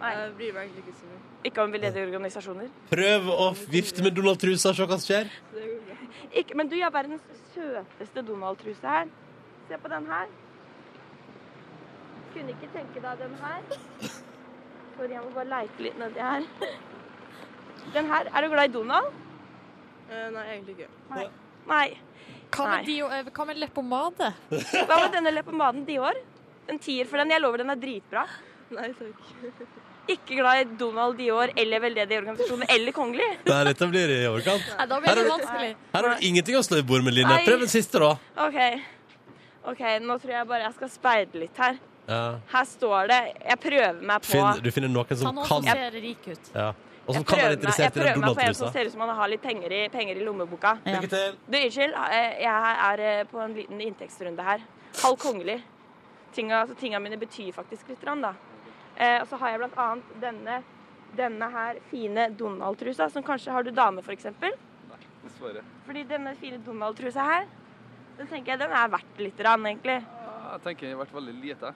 Nei. Jeg bryr meg egentlig ikke så mye. Ikke om veldedige organisasjoner. Prøv å vifte med Donald-trusa, se hva som skjer. Det går bra. Ikke, men du, jeg har verdens søteste Donald-truse her. Se på den her. Kunne ikke tenke deg den her. Sorry, jeg må bare leite litt nedi her. Den her. Er du glad i Donald? Eh, nei, egentlig ikke. Nei. Hva med, dio, eh, hva med leppepomade? Hva med denne leppepomaden Dior? En tier for den. Jeg lover den er dritbra. Nei takk. Ikke glad i Donald Dior eller veldedig organisasjon eller kongelig. Nei, dette blir i overkant. Nei, da blir det vanskelig. Her har du ingenting å slå i bord med, Line. Prøv en siste, da. OK. Ok, Nå tror jeg bare jeg skal speide litt her. Ja. Her står det Jeg prøver meg på Finn, du finner noen som kan som ser rik ut. ja. Og som kan være meg, jeg Donald-trusa. Jeg prøver meg på en som ser ut som han har litt penger i, penger i lommeboka. Ja. Lykke til. Du, unnskyld. eh, Jeg er eh, på en liten inntektsrunde her. Halv kongelig. Tinga, altså, tinga mine betyr faktisk litt, da. Eh, og så har jeg annet denne, denne her fine Donald-trusa, som kanskje har du dame, for eksempel. Dessverre. Fordi denne fine Donald-trusa her, den tenker jeg den er verdt litt, rann, egentlig. Ja, Jeg tenker den har vært veldig lite.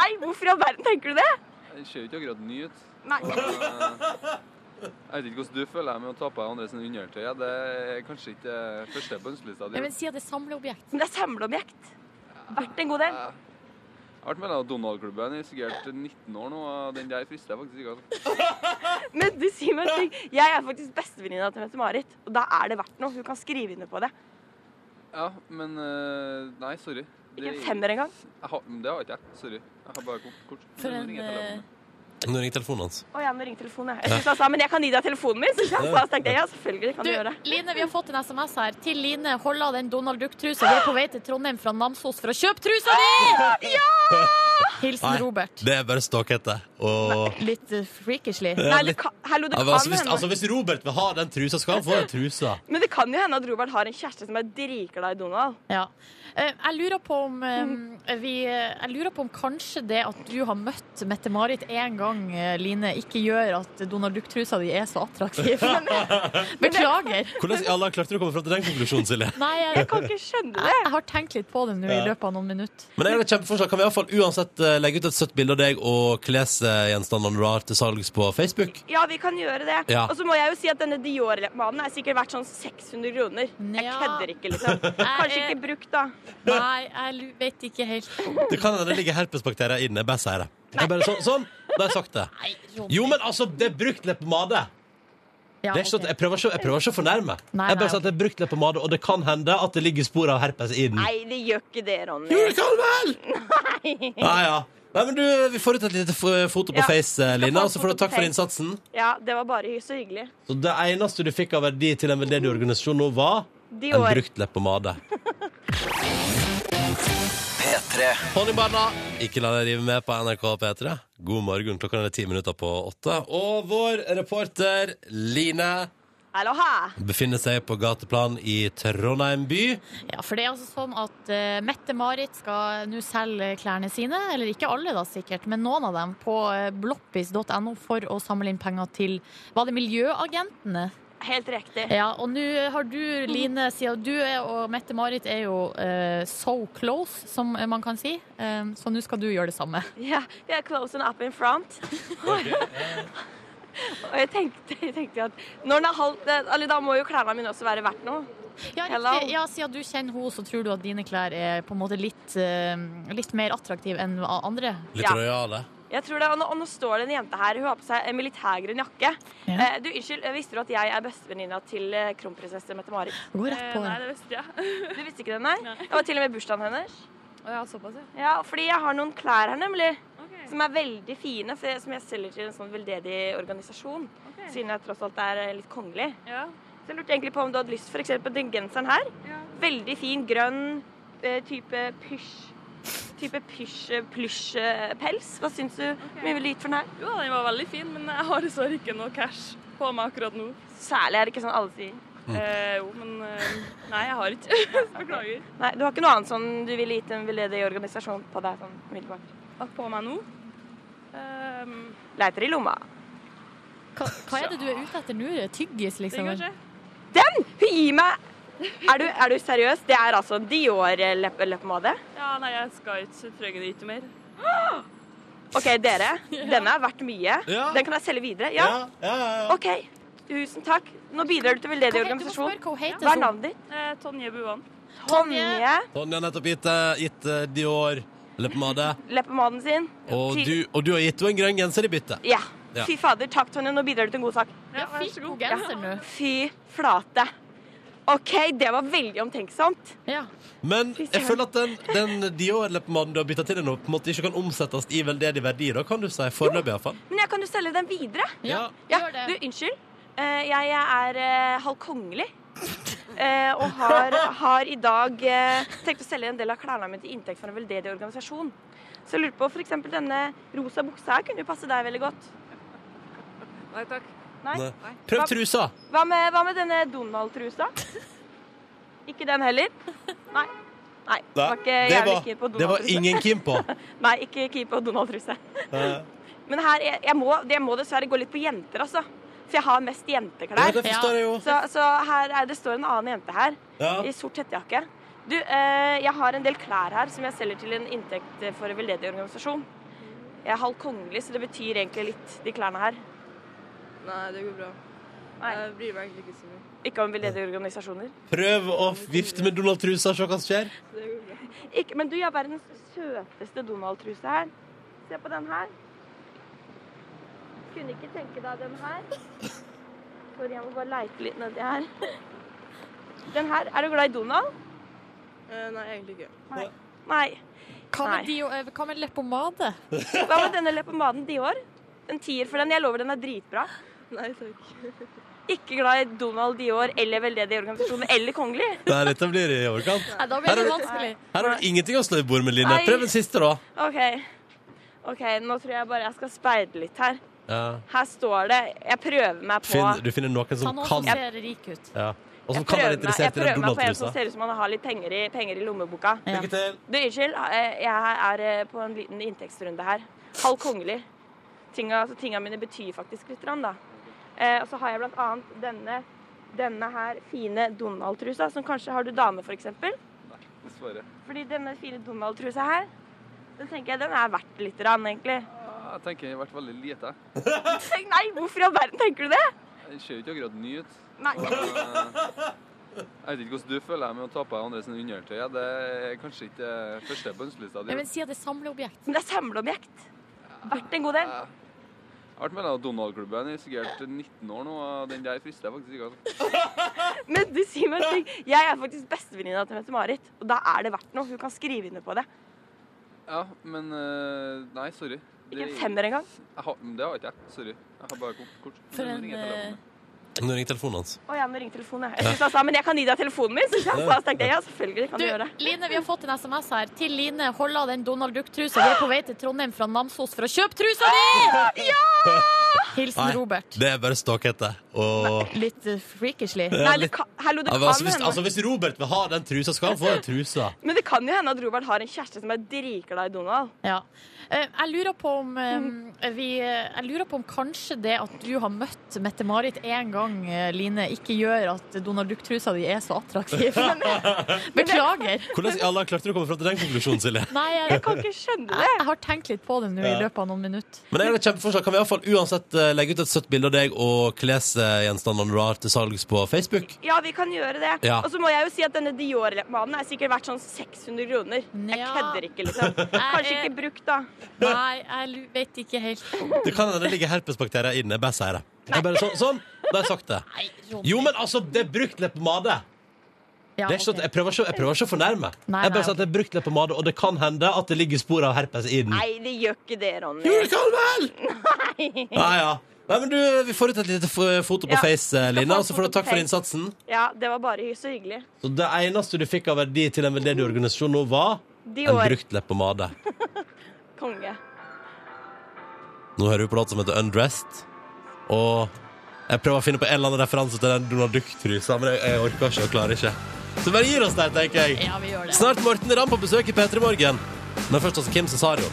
Nei, hvorfor i all verden tenker du det? Den ser jo ikke akkurat ny ut. Nei. Eh, Jeg vet ikke hvordan du føler deg med å ta på deg andres undertøy. ja. Det er kanskje ikke første på ønskelista di. Men si at det er samleobjekt. Men det er samleobjekt. Verdt en god del. Jeg har vært med i Donald-klubben i sikkert 19 år nå, og den der frister jeg faktisk ikke. Altså. Men du sier meg en ting. Jeg er faktisk bestevenninna til Mette-Marit, og da er det verdt noe. Hun kan skrive under på det. Ja, men eh, Nei, sorry. Ikke en femmer engang. Det har ikke jeg. Sorry. Jeg har bare kort. kort. For en. Nå ringer telefonen hans. Å ja, nå ringer telefonen. jeg. Jeg synes han sa, men jeg kan gi deg telefonen min. Så jeg sa, tenkte jeg, ja, selvfølgelig kan Du, du gjøre det. Line, vi har fått en SMS her. Til Line, hold av den Donald Duck-trusa. Vi er på vei til Trondheim fra Namsos for å kjøpe trusa di! Hilsen Nei. Robert. Det er bare ståkete. Og Litt freakishly. Nei, det kan, hallo, det Ja, kan altså, hvis, hende. altså, hvis Robert vil ha den trusa, skal han få den trusa. Men det kan jo hende at Robert har en kjæreste som er dritglad i Donald. Ja. Eh, Jeg lurer på om eh, vi, Jeg lurer på om kanskje det at du har møtt Mette-Marit én gang, eh, Line, ikke gjør at Donald Duck-trusa di er så attraktiv. Beklager. Hvordan i alle dager klarte du å komme fram til den konklusjonen, Silje? Nei, jeg, Jeg kan ikke skjønne det. jeg har tenkt litt på det nå i løpet av noen minutter. Men jeg har et kjempeforslag. Kan vi i hvert fall uansett eh, legge ut et søtt bilde av deg og klesgjenstandene du har til salgs på Facebook? Ja, vi kan gjøre det. Ja. Og så må jeg jo si at denne Dior-mannen er sikkert verdt sånn 600 kroner. Jeg kødder ikke, liksom. Kanskje ikke brukt, da. Nei, jeg vet ikke helt. Det kan hende det ligger herpesbakterier inne. Jeg bare sier det. Jeg bare, sånn, sånn, da har jeg sagt det. Jo, men altså, det er brukt leppepomade. Ja, Det er ikke sånn, jeg, prøver ikke, jeg prøver ikke å fornærme. Nei, jeg bare nei, sier at det er brukt leppepomade, og det kan hende at det ligger spor av herpes i den. Nei, det gjør ikke det, Ronny. Jo, det kan vel! Ja, ja. Nei, men du, Vi får ut et lite f- foto på Ja, Face, eh, skal og så får du takk for innsatsen. Ja, det var bare hy- så hyggelig. Så Det eneste du fikk av verdi til en veldedig organisasjon nå, var en Dior. brukt leppepomade. P3. Honningbarna, ikke la deg rive med på NRK P3. God morgen, klokka er ti minutter på åtte. Og vår reporter Line Aloha! befinner seg på gateplan i Trondheim by. Ja, for det er altså sånn at uh, Mette-Marit skal nå selge klærne sine, eller ikke alle da sikkert, men noen av dem, på uh, bloppis.no for å samle inn penger til, var det Miljøagentene? Helt riktig. Ja, og nå har du, Line, siden du er, og Mette-Marit er jo uh, so close, som man kan si, um, så nå skal du gjøre det samme. Ja, vi er close and up in front. Og jeg tenkte, jeg tenkte at når den er halvt Eller da må jo klærne mine også være verdt noe. Ja, riktig. ja, siden du kjenner henne, så tror du at dine klær er på en måte litt, uh, litt mer attraktive enn andre? Litt Ja. rojale. Jeg tror det, og nå, og nå står det en jente her. Hun har på seg en militærgrønn jakke. Ja. Eh, du, unnskyld, Visste du at jeg er bestevenninna til eh, kronprinsesse Mette-Marit? Gå rett på Eh, Nei, det. visste jeg. Du visste ikke det, nei? Det var til og med bursdagen hennes. Å ja, såpass, ja. Ja, fordi jeg har noen klær her, nemlig. Okay. Som er veldig fine, jeg, som jeg selger til en sånn veldedig organisasjon. Okay. Siden jeg tross alt er eh, litt kongelig. Ja. Så jeg lurte egentlig på om du hadde lyst for eksempel den genseren her. Ja. Veldig fin, grønn, eh, type pysj. Type plysjpels. Hva syns du? Hvor mye vil du gitt for den her? Jo, den var veldig fin, men jeg har dessverre ikke noe cash på meg akkurat nå. Særlig er det ikke sånn alle sier. Eh, jo, men eh, Nei, jeg har ikke. Beklager. Nei, Du har ikke noe annet sånn du ville gitt en veldedig organisasjon på deg? sånn umiddelbart? At på meg nå? Um... Leiter i lomma. Hva, hva er det du er ute etter nå? Tyggis, det liksom? Den! Hun gir meg Er du, er du seriøs? Det er altså Dior-leppepomade? Ja, nei, jeg skal ikke trenge det ikke mer. OK, dere. Denne er verdt mye. Ja. Den kan jeg selge videre. Ja? ja, ja, ja. OK. Tusen takk. Nå bidrar du til veldedig organisasjon. hva er navnet ditt? Eh, Tonje Buan. Tonje. Tonje har nettopp gitt, eh, gitt eh, Dior leppepomade. Leppepomaden sin. Og du, og du har gitt henne en grønn genser i bytte. Ja. Ja. Fy fader. Takk, Tonje. Nå bidrar du til en god sak. Ja, vær fikk så god god. genser nå. Fy flate. OK, det var veldig omtenksomt. Ja. Men jeg føler at den, den Dior-leppepomaden du har bytta til nå, på en måte ikke kan omsettes i veldedig verdi. Da kan du si foreløpig, iallfall. Men jeg kan jo selge den videre. Ja. Ja, Gjør det. du, unnskyld. Eh, jeg er uh, halv kongelig. Eh, og har, har i dag eh, tenkt å selge en del av klærne mine til inntekt for en veldedig organisasjon. Så jeg lurer på eksempel denne rosa buksa her kunne jo passe deg veldig godt. Nei takk. Nei? Nei. Prøv trusa. Hva med, hva med denne Donald-trusa? Ikke den heller? Nei. Nei, det var ikke det, jævlig var, keen på det var ingen keen på. Nei, ikke keen på Donald-truse. Men her, jeg, jeg, må, jeg må dessverre gå litt på jenter, altså. For jeg har mest jenteklær. Ja, det forstår jeg jo. Så, så her er, det står en annen jente her, Ja. i sort hettejakke. Du, eh, jeg har en del klær her som jeg selger til en inntekt for en veldedig organisasjon. Jeg er halv kongelig, så det betyr egentlig litt, de klærne her. Nei, det går bra. Nei. Jeg bryr meg egentlig ikke så mye. Ikke om veldedige organisasjoner. Prøv å vifte med Donald-trusa, se hva som skjer. Det går bra. Ikke, men du, jeg har verdens søteste Donald-truse her. Se på den her. Kunne ikke tenke deg den her. Sorry, jeg må bare leite litt nedi her. Den her, Er du glad i Donald? Eh, nei, egentlig ikke. Nei. Hva med, Dio, eh, hva med leppepomade? Hva med denne leppepommaden Dior? En tier for den. Jeg lover den er dritbra. Nei takk. Ikke glad i Donald Dior eller veldedige organisasjoner eller kongelig. Nei, dette blir i overkant. Nei, da blir det det- vanskelig. Her har du ingenting å slå i bord med, Line. Prøv en siste, da. OK. Ok, Nå tror jeg bare jeg skal speide litt her. Ja. Her står det Jeg prøver meg på Finn, du finner noen som Han også kan ser rik ut. ja. Og som Jeg kan være prøver meg- den Donald-trusa. Jeg prøver meg på en som ser ut som han har litt penger i, penger i lommeboka. Ja. Lykke til. Du, Unnskyld, eh, jeg er eh, på en liten inntektsrunde her. Halv kongelig. Tinga, altså, tinga mine betyr faktisk litt, da. Eh, og så har jeg annet denne, denne her fine Donald-trusa, som kanskje har du dame, for eksempel. Dessverre. Fordi denne fine Donald-trusa her, den tenker jeg den er verdt litt, rann, egentlig. Ja, Jeg tenker den har vært veldig lite. Nei, hvorfor i all verden tenker du det? Den ser jo ikke akkurat ny ut. Nei. Eh, Jeg vet ikke hvordan du føler deg med å ta på deg andres undertøy. Det er kanskje ikke første på ønskelista di. Men si at det er samleobjekt. Men det er samleobjekt. Verdt en god del. Jeg har vært med i Donald-klubben i sikkert 19 år nå, og den der frister jeg faktisk ikke. Altså. Men du sier meg en ting. Jeg er faktisk bestevenninna til Mette-Marit, og da er det verdt noe. Hun kan skrive under på det. Ja, men eh, Nei, sorry. Ikke en femmer engang. Det har ikke jeg. Sorry. Jeg har bare kort. kort. For en. Nå ringer telefonen hans. Å ja, nå ringer telefonen. ja. Jeg syns han sa, men jeg kan gi deg telefonen min. Så jeg sa, tenkte jeg, ja, selvfølgelig kan Du, du gjøre det. Line, vi har fått en SMS her. Til Line, hold av den Donald Duck-trusa. Vi er på vei til Trondheim fra Namsos for å kjøpe trusa di! Hilsen Nei, Robert. det er bare ståkete. Og Litt uh, freakishly. Ja, Nei, det kan, hallo, det Ja, kan altså, hvis, hende. altså, hvis Robert vil ha den trusa, skal han få den trusa. Men det kan jo hende at Robert har en kjæreste som er dritglad i Donald. Ja. Eh, Jeg lurer på om eh, vi, eh, Jeg lurer på om kanskje det at du har møtt Mette-Marit én gang, eh, Line, ikke gjør at Donald Duck-trusa di er så attraktiv. Beklager. Hvordan i alle dager klarte du å komme fram til den konklusjonen, Silje? Nei, jeg, Jeg kan ikke skjønne det. jeg har tenkt litt på det nå i løpet av noen minutter. Men jeg har et kjempeforslag. Kan vi i hvert fall uansett eh, legge ut et søtt bilde av deg og klesgjenstandene du har til salgs på Facebook? Ja, vi kan gjøre det. Ja. Og så må jeg jo si at denne Dior-maden er sikkert verdt sånn 600 kroner. Jeg Ja. kødder ikke, liksom. Kanskje Jeg ikke brukt, da. Nei, jeg vet ikke helt. Det kan hende det ligger herpesbakterier inne. Jeg bare sier det. Jeg bare, så, sånn, da har jeg sagt det. Jo, men altså, det er brukt leppepomade. Ja, Det er ikke sånn at- Jeg prøver ikke, jeg prøver ikke å fornærme. Nei, jeg bare nei, sier at det er brukt leppepomade, og det kan hende at det ligger spor av herpes i den. Nei, det gjør ikke det, Ronny. Jo, det kan vel! Ja, ja. Nei, men du, Vi får ut et lite foto på Ja, Face, Lina. Line, og så får du takk for innsatsen. Ja, det var bare så hyggelig. Så Det eneste du fikk av verdi til en veldedig organisasjon nå, var en brukt leppepomade. Konge. Nå hører vi på låt som heter Undressed. Og jeg prøver å finne på en eller annen referanse til den Donald Duck-trusa, men jeg, jeg orker ikke og klarer ikke. Så bare gir oss der, tenker jeg. Ja, vi gjør det. Snart Morten Ramm på besøk i P3 Morgen. Men først altså Kim Cesario.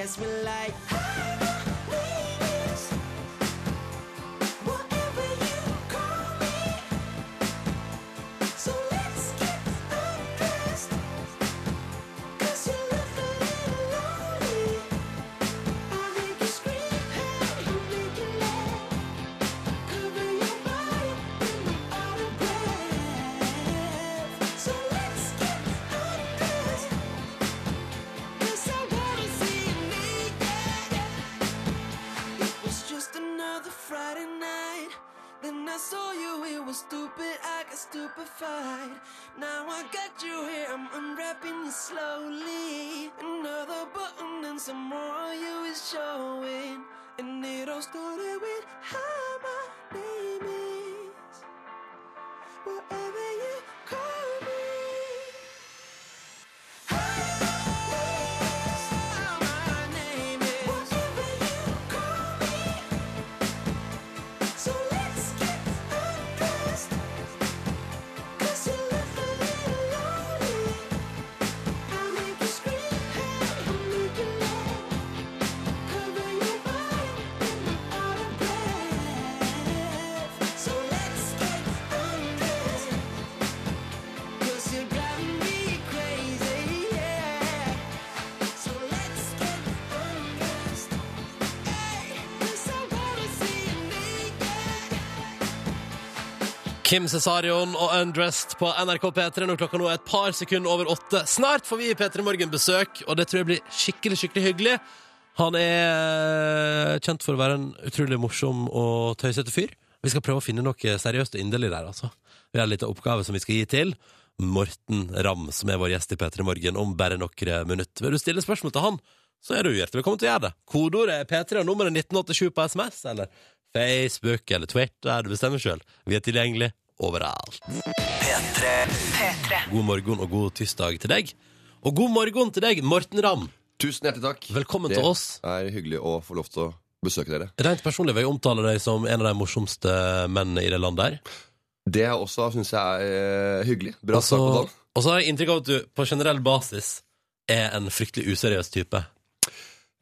guess we like. Kim Cesarion og Undressed på NRK P3 når klokka nå er et par sekunder over åtte. Snart får vi i P3 Morgen besøk, og det tror jeg blir skikkelig, skikkelig hyggelig. Han er kjent for å være en utrolig morsom og tøysete fyr. Vi skal prøve å finne noe seriøst og inderlig der, altså. Vi har en liten oppgave som vi skal gi til Morten Ramm, som er vår gjest i P3 Morgen om bare noen minutter. Vil du stille spørsmål til han, så er du hjertelig velkommen til å gjøre det. Kodeordet er P3 og nummeret 1987 på SMS, eller Facebook eller Twitter. Du bestemmer sjøl. Vi er tilgjengelig overalt. God morgen og god tirsdag til deg. Og god morgen til deg, Morten Ramm. Tusen hjertelig takk. Velkommen det til oss. Det er hyggelig å få lov til å besøke dere. Rent personlig vil jeg omtale deg som en av de morsomste mennene i det landet her. Det jeg også syns jeg er eh, hyggelig. Bra altså, sak på dagen. Og så har jeg inntrykk av at du på generell basis er en fryktelig useriøs type.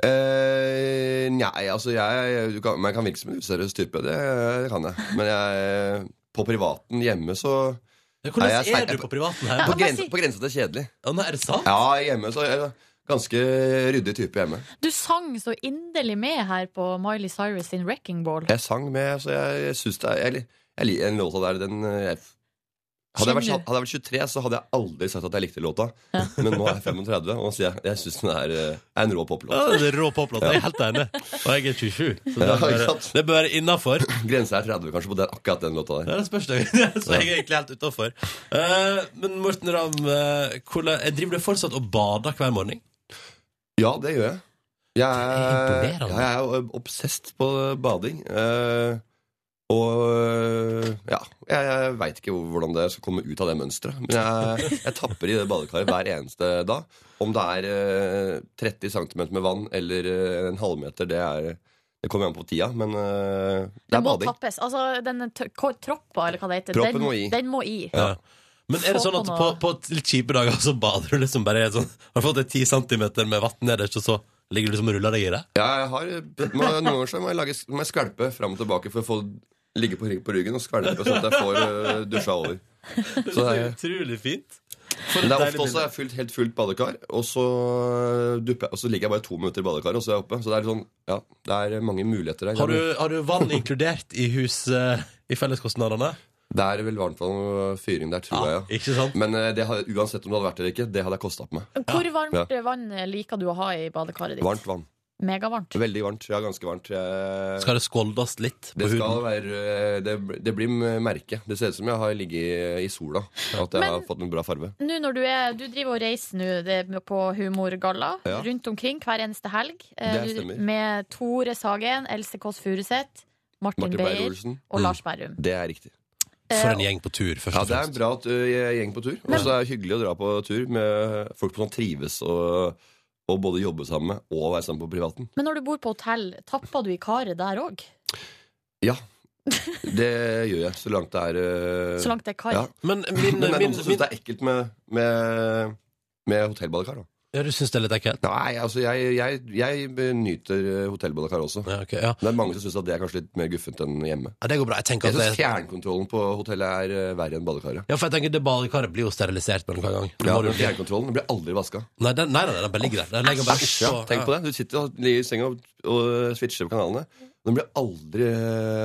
Eh, Nei, altså jeg du kan, Man kan virke som en useriøs type, det, det kan jeg. Men jeg, på privaten hjemme så Hvordan jeg er du på privaten her? På, grensa, på grensa til kjedelig. Ja, nå er det sant? Ja, hjemme så er jeg ganske ryddig type hjemme. Du sang så inderlig med her på Miley Cyrus sin Wrecking Ball. Jeg sang med, så jeg, jeg syns det er jeg, jeg, liker Den låta der, den eh, jeg, hadde, jeg vært, hadde jeg vært 23, så hadde jeg aldri sagt at jeg likte låta. Men nå er jeg 35, og så jeg, jeg syns den er, eh, er en rå poplåt. Ja, det er rå poplåt. Jeg er helt enig. Og jeg er 27, så det Ja, bør, det bør være innafor. Grensa er 30 kanskje på den, akkurat den låta der. Ja, det spørs det. Så jeg er egentlig helt utafor. men Morten Ramm, uh, eh, driver du fortsatt og bader hver morgen? Ja, det gjør jeg. Jeg er, jeg er obsesst på bading. Eh, og ja, jeg, jeg veit ikke hvordan det skal komme ut av det mønsteret. Men jeg, jeg tapper i det badekaret hver eneste dag. Om det er eh, 30 cm med vann eller eh, en halvmeter, det, er, det kommer an på tida. Men uh, det er bading. tappes. Altså, den troppa, eller hva det heter, den må i. Den må i. Ja. Men er det sånn at på på, litt kjipe dager så bader du liksom bare sånn Har fått ti 10 centimeter med vann nederst, og så ligger du liksom og ruller deg i det? Ja, jeg har, noen ganger så må jeg, lage, må jeg skvelpe fram og tilbake for å få ligge på, på ryggen og skvelve sånn at jeg får uh, dusja over. Så det er, Utrolig fint. Men det er ofte også jeg har fylt, helt fullt badekar, og så, dupper jeg, og så ligger jeg bare to minutter i badekaret, og så er jeg oppe. Så det er sånn, ja, det er mange muligheter der. Har du, har du vann inkludert i hus eh, i felleskostnadene? Det er vel varmt vann og fyring der, tror jeg. Ikke sant? Men eh, det uansett om det hadde vært det eller ikke, det hadde jeg kosta på meg. Hvor varmt Ja. vann liker du å ha i badekaret ditt? Varmt vann. Megavarmt. Veldig varmt. Ja, ganske varmt. Jeg... Skal det skåldes litt på Det skal huden? være eh, Det, det blir merke. Det ser ut som jeg har ligget i sola. At jeg Men- har fått en bra farve. Nå når du, er, du driver og reiser nå det på humorgalla Ja. rundt omkring hver eneste helg. eh, Det du- stemmer. Med Tore Sagen, Else Kåss Furuseth, Martin, Martin Beyer og Mm. Lars Berrum. Det er riktig. For en gjeng på tur, først og fremst. Ja, det er en bra gjeng på tur. Og så er det hyggelig å dra på tur med folk som trives og, og både jobbe sammen med og være sammen på privaten. Men når du bor på hotell, tapper du i karet der òg? Ja, det gjør jeg. Så langt det er uh, Så langt det er kar. Ja. Men Men det er min, noen som syns det er ekkelt med, med, med hotellbadekar. da Ja, du syns det er litt ekkelt? Nei, altså jeg, jeg, jeg nyter Hotell hotellbadekar også. Ja, okay, ja. Det er mange som syns det er kanskje litt mer guffent enn hjemme. Ja, det går bra. Jeg tenker Jeg at synes det Fjernkontrollen på hotellet er eh, verre enn badekaret. Ja, for jeg tenker det badekaret blir jo sterilisert med en gang. Ja, men. Fjernkontrollen blir aldri vaska. Nei, den, nei, nei, den bare ligger der. Den legger bare Æsj, ja, tenk på det. Du sitter og ligger i senga og, og switcher på kanalene. Den blir aldri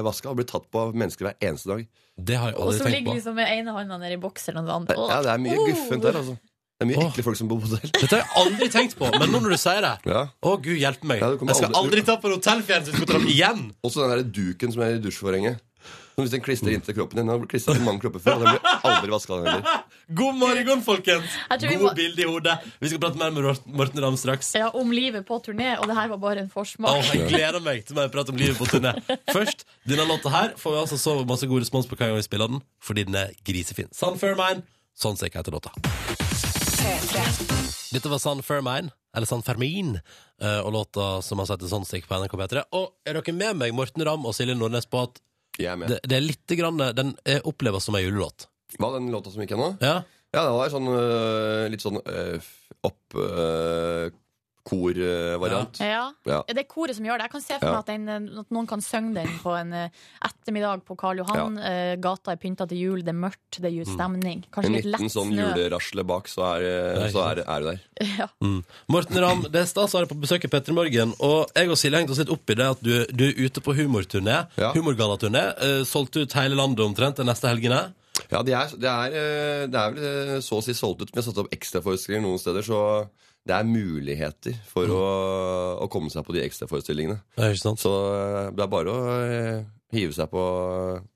vaska og blir tatt på av mennesker hver eneste dag. Det har jeg aldri tenkt på. Og så ligger liksom med ene hånda nede i bokseren og den andre. Ja, det er mye oh. guffent der, altså. Det er mye ekle folk som bor på hotell. Dette har jeg aldri tenkt på, men nå når du sier det Ja. Å, gud hjelpe meg. Ja, du kommer jeg skal aldri- aldri ta på en hotellfjernsynskontroll igjen! Også den der duken som er i dusjforhenget. Som hvis den klistrer inntil kroppen din. Den har klistret til mange kropper før, og den blir aldri vaska heller. God morgen, folkens! Jeg tror vi Gode må- bilde i hodet. Vi skal prate mer med Mor- Morten Ramm straks. Ja, om livet på turné, og det her var bare en Å, forsmak. jeg gleder meg til mer prat om livet på turné. Først, denne låta her får vi altså så masse god respons på hver gang vi spiller den, fordi den er grisefin. Sun Fairmine, sånn ser jeg til låta. Dette var San Fermine, eller San Fermin, eh, og låta som har sett sånn stikk på NRK P3. Og er dere med meg, Morten Ramm og Silje Nordnes, på at det, det er litt grann, Den eh, oppleves som en julelåt? Hva, den låta som gikk gjennom? Ja. Ja, det var sånn øh, litt sånn opp øh, kor-variant. Ja. Ja. Det er koret som gjør det. Jeg kan se for meg Ja. at, den, at noen kan synge den på en eh, ettermiddag på Karl Johan. Eh, gata er pynta til jul, det er mørkt, det er jo stemning. Kanskje En litt liten lett sånn julerasle bak, så er, det- så er, er du der. Ja. Mm. Morten Ramm, det er stas å ha deg på besøk i Petter Morgen. Og jeg og Silje hengte oss litt opp i det at du, du er ute på humorturné. Humorgallaturné. Uh, solgt ut hele landet omtrent de neste helgene. Ja, det er, det er, det er vel så å si solgt ut. Vi har satt opp ekstraforestillinger noen steder, så det er muligheter for å, å komme seg på de ekstraforestillingene. Så øh, det er bare å øh, hive seg på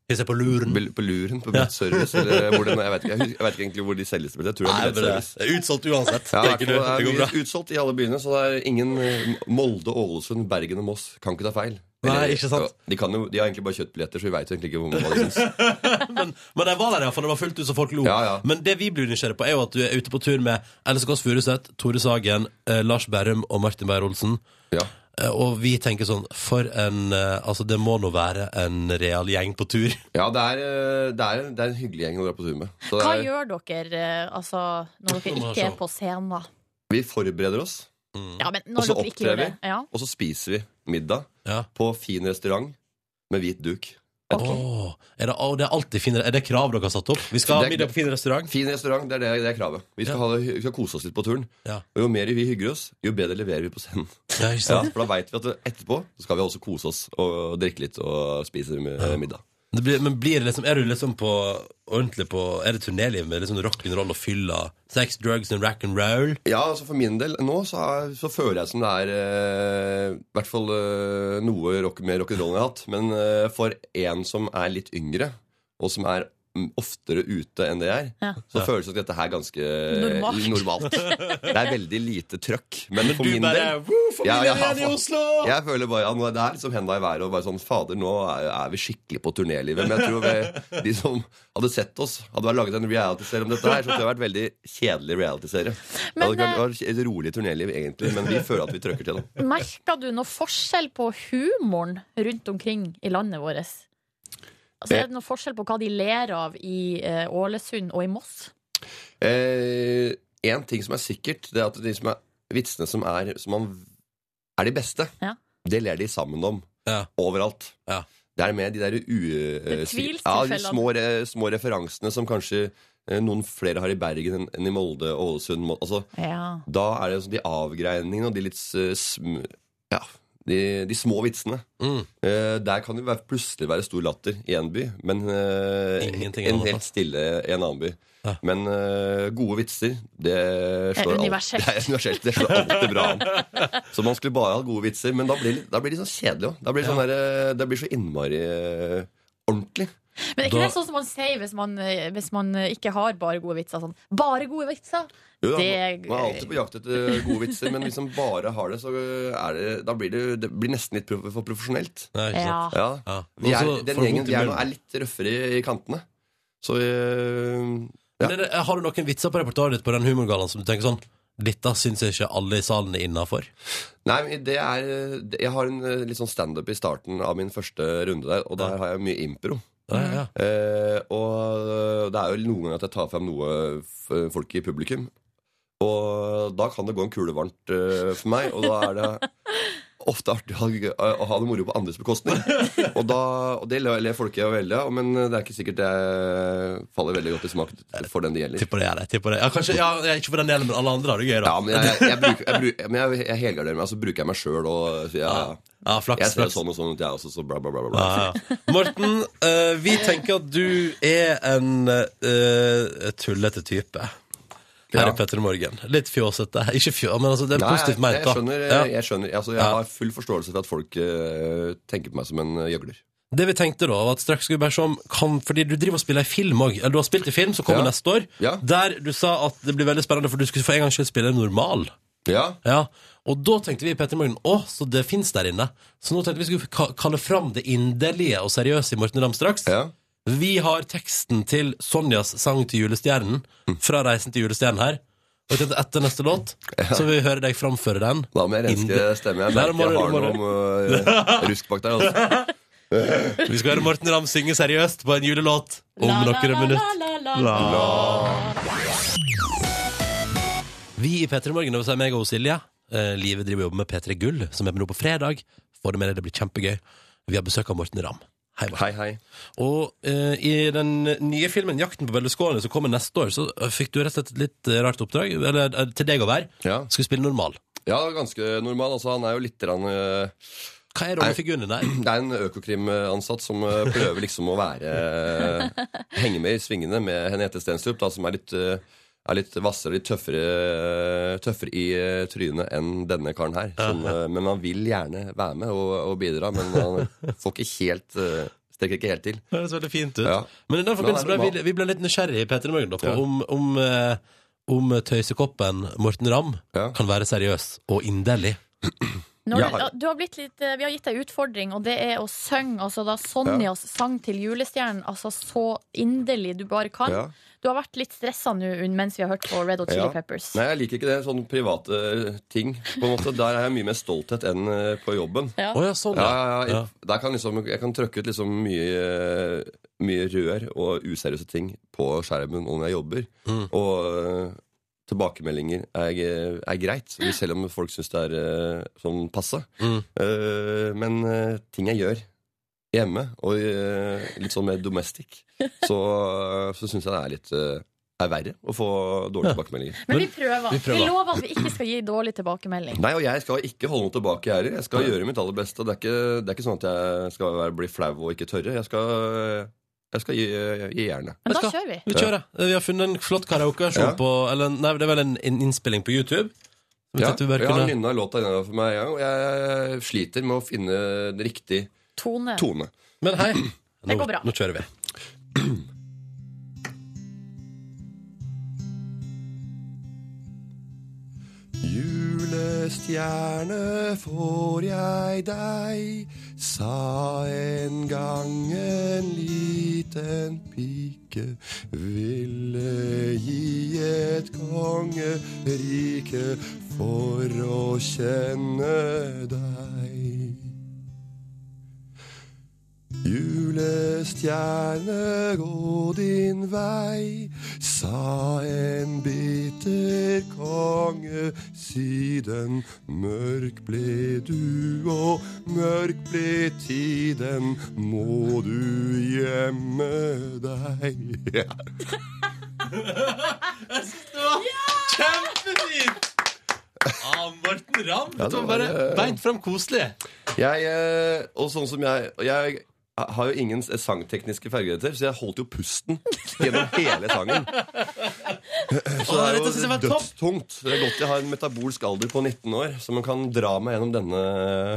Hive seg på luren. På luren, på Ja. billettservice. Eller hvor den, jeg, vet ikke, jeg, vet ikke egentlig hvor de selges. til. Jeg tror det er Nei, men det er utsolgt uansett. Ja, Det er det er, det. Mye utsolgt i alle byene, så det er ingen eh, Molde, Ålesund, Bergen og Moss kan ikke ta feil. Nei, ikke sant? De, kan jo, de har egentlig bare kjøttbilletter, så vi veit egentlig ikke hva de syns. Men jeg var der iallfall. Det var fullt ut, så folk lo. Ja, ja. Men det vi blir nysgjerrige på, er jo at du er ute på tur med Else Kåss Furuseth, Tore Sagen, eh, Lars Berrum og Martin Beyer-Olsen. Ja. Eh, og vi tenker sånn For en eh, Altså, det må nå være en real gjeng på tur. Ja, det er, eh, det, er, det er en hyggelig gjeng å dra på tur med. Så Hva er, gjør dere altså, når dere ikke er på scenen? vi forbereder oss, Ja, men og så opptrer vi. Ja. og så spiser vi middag på fin restaurant med hvit duk. Åh, er det, å, det er alltid fine Er det krav dere har satt opp? Vi skal ha middag på fin restaurant. Fin restaurant, det er, det, det er kravet. Vi skal, ha det, vi skal kose oss litt på turen. Ja. Og jo mer vi hygger oss, jo bedre leverer vi på scenen. Ja, for da veit vi at etterpå så skal vi også kose oss og drikke litt og spise mi- middag. Blir, men blir det liksom, er du liksom på ordentlig på Er det turnéliv med liksom rock'n'roll og fylla? Sex, drugs and rack and roll? Ja, altså for min del nå så, er, så føler jeg som det er eh, i hvert fall eh, noe rock, mer rock'n'roll jeg har hatt. Men eh, for en som er litt yngre, og som er oftere ute enn det jeg er, Ja. så føles det dette her ganske Normalt. normalt. Det er veldig lite trøkk. Men, for du min bare, del ja, igjen i Oslo!» Jeg føler bare, ja, nå er det er liksom henda i været og bare sånn Fader, nå er, er vi skikkelig på turnélivet. Men jeg tror vi, de som hadde sett oss, hadde vært laget en reality-serie om dette her, så hadde det vært veldig kjedelig reality-serie. Det Men, hadde vært et rolig turnéliv, egentlig, men vi føler at vi trøkker til det. Merker du noe forskjell på humoren rundt omkring i landet vårt? Altså, er det noe forskjell på hva de ler av i eh, Ålesund og i Moss? Eh, en ting som er sikkert, det er at de som er vitsene som er, som man, er de beste, Ja. det ler de sammen om. Overalt. Det er med de der u... Er ja, de små, re- små referansene som kanskje eh, noen flere har i Bergen enn i Molde, og Ålesund altså, Ja. Da er det sånn de avgreiningene og de litt eh, sm ja, De, de små vitsene. Mm. Eh, der kan det være, plutselig være stor latter i en by, men eh, en en helt stille i en annen by. Men eh, gode vitser, det slår, alt- universelt. det er universelt. Det slår alltid bra an. Så man skulle bare ha gode vitser, men da blir, det- da blir det sånn kjedelig òg. Da blir det, sånn der, eh, det blir så innmari eh, ordentlig. Men er ikke Da- det sånn som man sier hvis man, eh, hvis man eh, ikke har bare gode vitser? Sånn, bare gode vitser! Jo da, Det- man er alltid på jakt etter eh, gode vitser, men hvis man bare har det, så er det, da blir det, det blir nesten litt for profesjonelt. Nei, ikke sant? Ja. Ja. Vi er, den gjengen vi er nå, er litt røffere i, i kantene. Så vi, ja. Men er har du noen vitser på repertoaret ditt på den humorgallaen som du tenker sånn Dette syns jeg ikke alle i salen er innafor? Nei, det er Jeg har en eh, litt sånn standup i starten av min første runde der, og der har jeg mye impro. Ja, ja. Eh, og det er jo noen ganger at jeg tar frem noe folk i publikum. Og da kan det gå en kule varmt eh, for meg, og da er det ofte artig å ha, det moro på andres bekostning. Og, da, og det ler folket folk av veldig av, men det er ikke sikkert det faller veldig godt i smak for den det gjelder. Tipper det er det. Tipper det. Ja, kanskje, ja, ikke for den delen, men alle andre har det gøy, da. Ja, men jeg, jeg, bruker, jeg, bruker, men jeg, jeg helgarderer meg, og så bruker jeg meg sjøl og ja, Ja, flaks, jeg ser sånn og sånn ut, jeg også, så bla, bla. bla, bla. Ja, ja. Morten, uh, vi tenker at du er en uh, tullete type. Her Ja. i Petter Morgen. Litt fjåsete. Ikke fjå, men altså, det er Nei, positivt ment, jeg skjønner, jeg, skjønner altså, jeg Ja. har full forståelse for at folk uh, tenker på meg som en eh, gjøgler. Det vi tenkte da, var at straks skulle vi se kan, Fordi du driver og spiller i film òg. Eller du har spilt i film som kommer Ja. neste år. Der du sa at det blir veldig spennende, for du skulle for en gangs skyld spille normal. Ja. Og da tenkte vi Petter Morgen å, så det fins der inne. Så nå tenkte vi skulle kalle fram det inderlige og seriøse i Morten Ramm straks. Vi har teksten til Sonjas sang til julestjernen fra Reisen til julestjernen her. Og etter neste låt så vil vi høre deg framføre den. Da må jeg renske stemmen. Jeg merker jeg har noe uh, rusk bak der. Altså. Vi skal høre Morten Ramm synge seriøst på en julelåt om noen minutter. Vi i P3 Morgen, det vil meg og Silje, Livet Live driver og jobber med P3 Gull, som er med nå på fredag. Får det med deg, det blir kjempegøy. Vi har besøk av Morten Ramm. Hei, Hei, hei. Og eh, i den nye filmen 'Jakten på Berlusconi', som kommer neste år, så eh, fikk du rett og slett et litt eh, rart oppdrag. Eller eh, til deg å være. Ja. Skal spille normal. Ja, ganske normal. Altså, han er jo litt rann, uh, Hva er rollefiguren din der? Det er en Økokrim-ansatt som prøver liksom å være Henge med i svingene med Henriette Stenstrup, da, som er litt uh, er litt hvassere litt tøffere, tøffere i uh, trynet enn denne karen her. Som, uh, men han vil gjerne være med og, og bidra, men han får ikke helt uh, strekker ikke helt til. Det høres veldig fint ut. Ja. Men i den forbindelse ble vi, vi ble litt nysgjerrig Peter, P3 da, på Ja. om, om, eh, om tøysekoppen Morten Ramm kan være seriøs og inderlig. Når, Ja. du har blitt litt, eh, vi har gitt deg utfordring, og det er å synge altså da Sonjas sang til julestjernen altså så inderlig du bare kan. Du har vært litt stressa nå mens vi har hørt på Red Hot Chili Ja. Peppers. Nei, jeg liker ikke det. Sånne private ting. På en måte. Der er jeg mye mer stolthet enn eh, på jobben. Ja. Oh, ja, sånn, ja. ja, ja, Ja. Der kan liksom, jeg kan trykke ut liksom mye, mye rør og useriøse ting på skjermen når jeg jobber. Mm. Og eh, tilbakemeldinger er, er greit, selv om folk syns det er eh, sånn passe. Mm. Eh, men eh, ting jeg gjør hjemme, og eh, litt sånn mer domestic, så, så syns jeg det er litt eh, er verre å få dårlige tilbakemeldinger. Men vi prøver. vi vi, lover at vi ikke skal gi dårlig tilbakemelding. Nei, og jeg skal ikke holde noe tilbake, jeg heller. Jeg skal gjøre mitt aller beste. Det er ikke, det er ikke sånn at jeg skal bli flau og ikke tørre. Jeg skal, jeg skal gi, gi jernet. Men da kjører vi. Vi kjører. Vi har funnet en flott karaokeversjon Ja. på Eller nei, det er vel en, en innspilling på YouTube. Vi Ja, vi bare jeg har nynna låta innover for meg en gang, og jeg sliter med å finne den riktig Tone. tone. Men hei, Det nå, går bra. nå kjører vi. Julestjerne får jeg deg, sa en gang en liten pike. Ville gi et kongerike for å kjenne deg. Julestjerne, gå din vei, sa en bitter konge. Siden mørk ble du, og mørk ble tiden, må du gjemme deg. Ja. Jeg syns det var kjempefint! Ah, Morten Ramm. Var bare beint frem koselig. Jeg, eh, og sånn som jeg Jeg har jo ingen sangtekniske ferdigheter, så jeg holdt jo pusten gjennom hele sangen. Så det er jeg jo dødstungt. Det er godt jeg har en metabolsk alder på 19 år, så man kan dra meg gjennom denne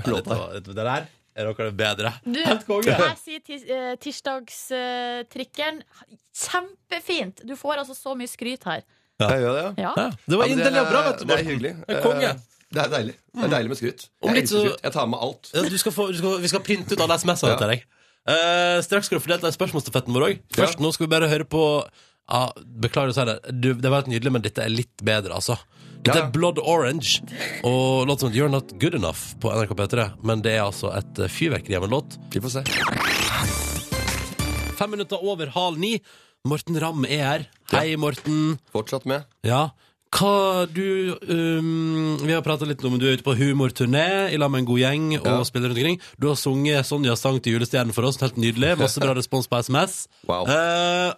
låta. det der er noe bedre. Du, jeg sier tis, eh, tirsdagstrikkeren Kjempefint! Du får altså så mye skryt her. Jeg gjør det, ja. Ja. Ja, det var Ja, inderlig og bra, vet du. Det er hyggelig. Det er konge. Eh, Det er deilig. Det er deilig med skryt. Jeg så- skryt. Jeg tar med alt. Ja, du skal få, du skal, vi skal printe ut alle SMS-ene Ja. til deg. Eh, straks skal du få delta i spørsmålsstafetten vår òg. Først nå skal vi bare høre på ja, Beklager å si det. Du, det var helt nydelig, men dette er litt bedre, altså. Dette er Blood Orange og låt som You're Not Good Enough på NRK P3. Men det er altså et eh, fyrverkeri av en låt. Vi får se. Fem minutter over halv ni. Morten Ramm er her. Hei, Morten. Fortsatt med. Ja. Hva du um, Vi har prata litt om du er ute på humorturné i lag med en god gjeng og Ja. spiller rundt omkring. Du har sunget Sonjas sang til julestjernen for oss. Helt nydelig. Masse bra respons på SMS. Wow. Uh,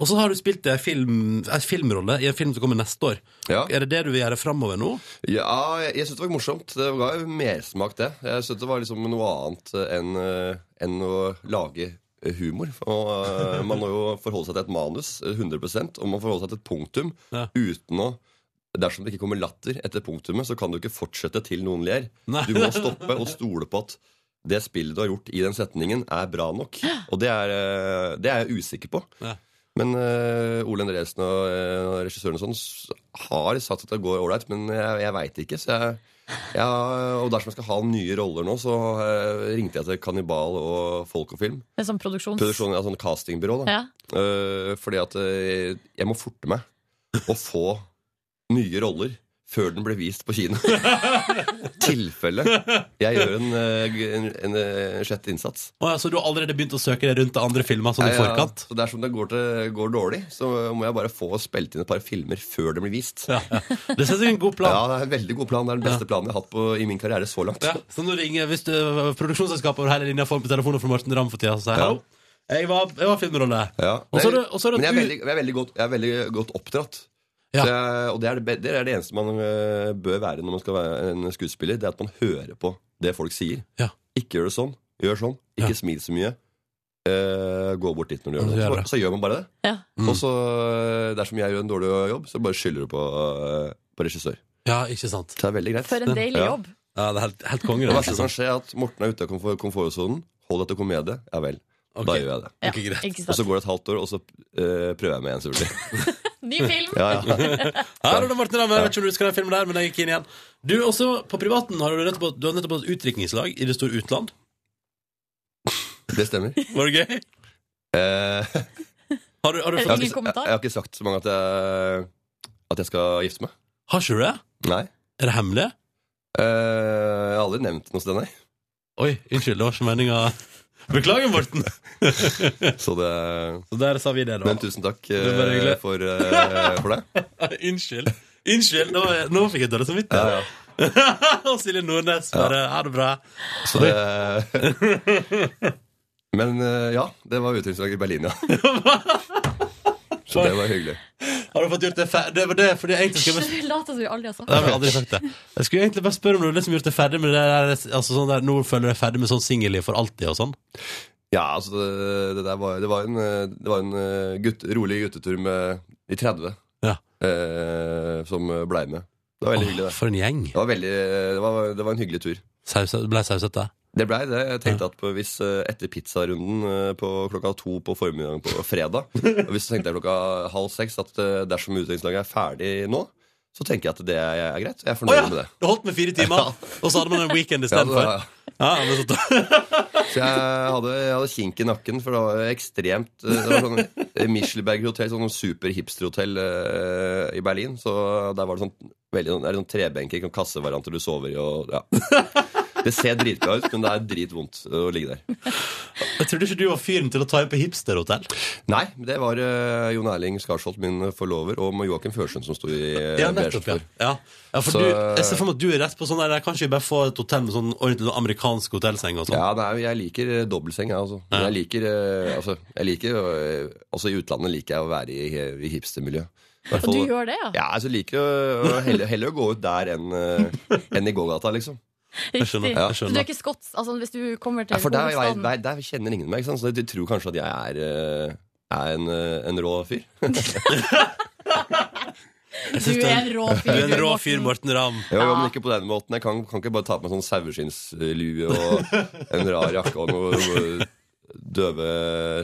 og så har du spilt en, film, en filmrolle i en film som kommer neste år. Ja. Er det det du vil gjøre framover nå? Ja, jeg, jeg syntes det var morsomt. Det ga jo mersmak, det. Jeg syntes det var liksom noe annet enn eh, enn å lage humor. Og eh, Man må jo forholde seg til et manus eh, 100% og man forholder seg til et punktum Ja. uten å Dersom det ikke kommer latter etter punktumet, så kan du ikke fortsette til noen ler. Du må stoppe og stole på at det spillet du har gjort i den setningen, er bra nok. Og det er, eh, det er jeg usikker på. Ja. Men uh, Ole Endresen og uh, regissøren og sånn har satt at det går ålreit, men jeg, jeg veit ikke. Så jeg, jeg, og dersom jeg skal ha nye roller nå, så uh, ringte jeg til Kannibal og Folk og Film. Det er sånn produksjons... Produksjon, ja, sånn castingbyrå. da Ja. Uh, Fordi at uh, jeg må forte meg å få nye roller før den ble vist på kino. Tilfelle jeg gjør en, eh, en, en, en sjette innsats. Oh, ja, så du har allerede begynt å søke deg rundt til andre filmer sånn du Ja, ja, forkant? Så dersom det går, til, går dårlig, så må jeg bare få spilt inn et par filmer før det blir vist. Ja, ja. Det synes jeg er en god plan. Ja, det er en veldig god plan. Det er den beste planen jeg har hatt på, i min karriere så langt. Ja, så nå ringer hvis du, produksjonsselskapet over hele linja får på telefonen fra Morten Ramm for tida, så sier Ja. hallo. Jeg var, jeg var filmrolle. Ja. Og så det- og så det Men jeg er, veldig, jeg, er veldig godt, jeg er veldig godt oppdratt. Ja. Det, og det er det, det er det eneste man øh, bør være når man skal være en skuespiller. Det er at man hører på det folk sier. Ja. Ikke gjør det sånn. Gjør sånn. Ikke Ja. smil så mye. Uh, gå bort dit når du gjør det. Så, så gjør man bare det. Ja. Mm. Og så øh, dersom jeg gjør en dårlig jobb, så bare skylder du på, uh, på regissør. Ja, ikke sant. Så det er veldig greit. For en deilig jobb. Ja, det er helt, helt konge. Det verste som kan skje, er at Morten er ute av komfort, komfortsonen. Hold deg til komedie. Ja vel. Ok. Da gjør jeg det. Ja, okay, greit. ikke Og så går det et halvt år, og så uh, prøver jeg med en selvfølgelig. Ny film! Ja, ja. Her er det Martin Ramme. Jeg vet ikke om du husker den filmen der, men jeg gikk inn igjen. Du, også på privaten har du nettopp, du har nettopp hatt utdrikningslag i det store utland. Det stemmer. Var det gøy? Eh, Har du, har du jeg, har ikke, kommentar? jeg har ikke sagt så mange at jeg, at jeg skal gifte meg. Har ikke du det? Nei. Er det hemmelig? Uh, jeg har aldri nevnt noe sted, nei. Oi, unnskyld, det var ikke meninga Beklager, Morten. Så det, Så der sa vi det, da. men tusen takk hyggelig. for, uh, for det. Unnskyld. Unnskyld, nå, nå fikk jeg dårlig Ja, samvittighet. ja. ja. Og Silje Nordnes bare Ha det bra. Så det Men eh, ja, det var utdrikningslag i Berlin, ja. Så det var hyggelig. Har du fått gjort det ferdig? Det var det, fordi jeg egentlig skulle bare Lat som vi aldri har sagt Nei, jeg har aldri sagt det. Jeg skulle egentlig bare spørre om du har liksom gjort det ferdig med det der, altså sånn der, Nå føler du deg ferdig med sånn singelliv for alltid og sånn? Ja, altså det, det der var Det var en, det var en eh, gutt, rolig guttetur med i 30 Ja. eh, som blei med. Det var veldig hyggelig, det. For en gjeng. Det var, veldig, det var, det var en hyggelig tur. Saus, ble sauset, Det blei det. Jeg tenkte at på, hvis eh, etter pizzarunden eh, på klokka to på formiddagen på fredag og Hvis jeg tenkte klokka halv seks at eh, dersom utdelingslaget er ferdig nå, så tenker jeg at det er, greit. Jeg er fornøyd oh, ja! med det. Du holdt med fire timer, og så hadde man en weekend Ja, istedenfor. Ja, Ja, så, Så jeg hadde, jeg hadde kink i nakken, for det var ekstremt Det var sånn eh, Michelberg-hotell, sånn super hipster-hotell eh, i Berlin. Så der var det sånn veldig sånn, det sånn trebenker, sånn kassevarianter du sover i og ja. Det ser dritbra ut, men det er dritvondt å ligge der. jeg trodde ikke du var fyren til å ta inn på hipsterhotell. Nei, det var uh, Jon Erling Skarsholt, min forlover, og Joakim Førsund som sto i uh, Ja, nettopp, ja. ja. ja for Så- du, jeg ser for meg at du er rett på sånn der Kanskje vi bare får et hotell med sånn ordentlig amerikansk hotellseng og sånn. Ja, nei, jeg liker eh, dobbeltseng, jeg, altså. Men jeg liker, uh, altså, jeg liker eh, Også i utlandet liker jeg å være i, i hipstermiljø. Og du gjør det, ja? Ja, altså liker å heller, heller å gå ut der enn eh, enn i gågata, liksom. Riktig. Ja. Så du er ikke skotts Altså, hvis du kommer til Ja, for der, hovedstaden der, der kjenner ingen meg, ikke sant? så de tror kanskje at jeg er, eh, er en, eh, en rå fyr. Du er en rå fyr, Du er en rå fyr, Morten Ramm. Ja, men ikke på den måten. Jeg kan, kan ikke bare ta på meg sånn saueskinnslue og en rar jakke og noe, noe døve,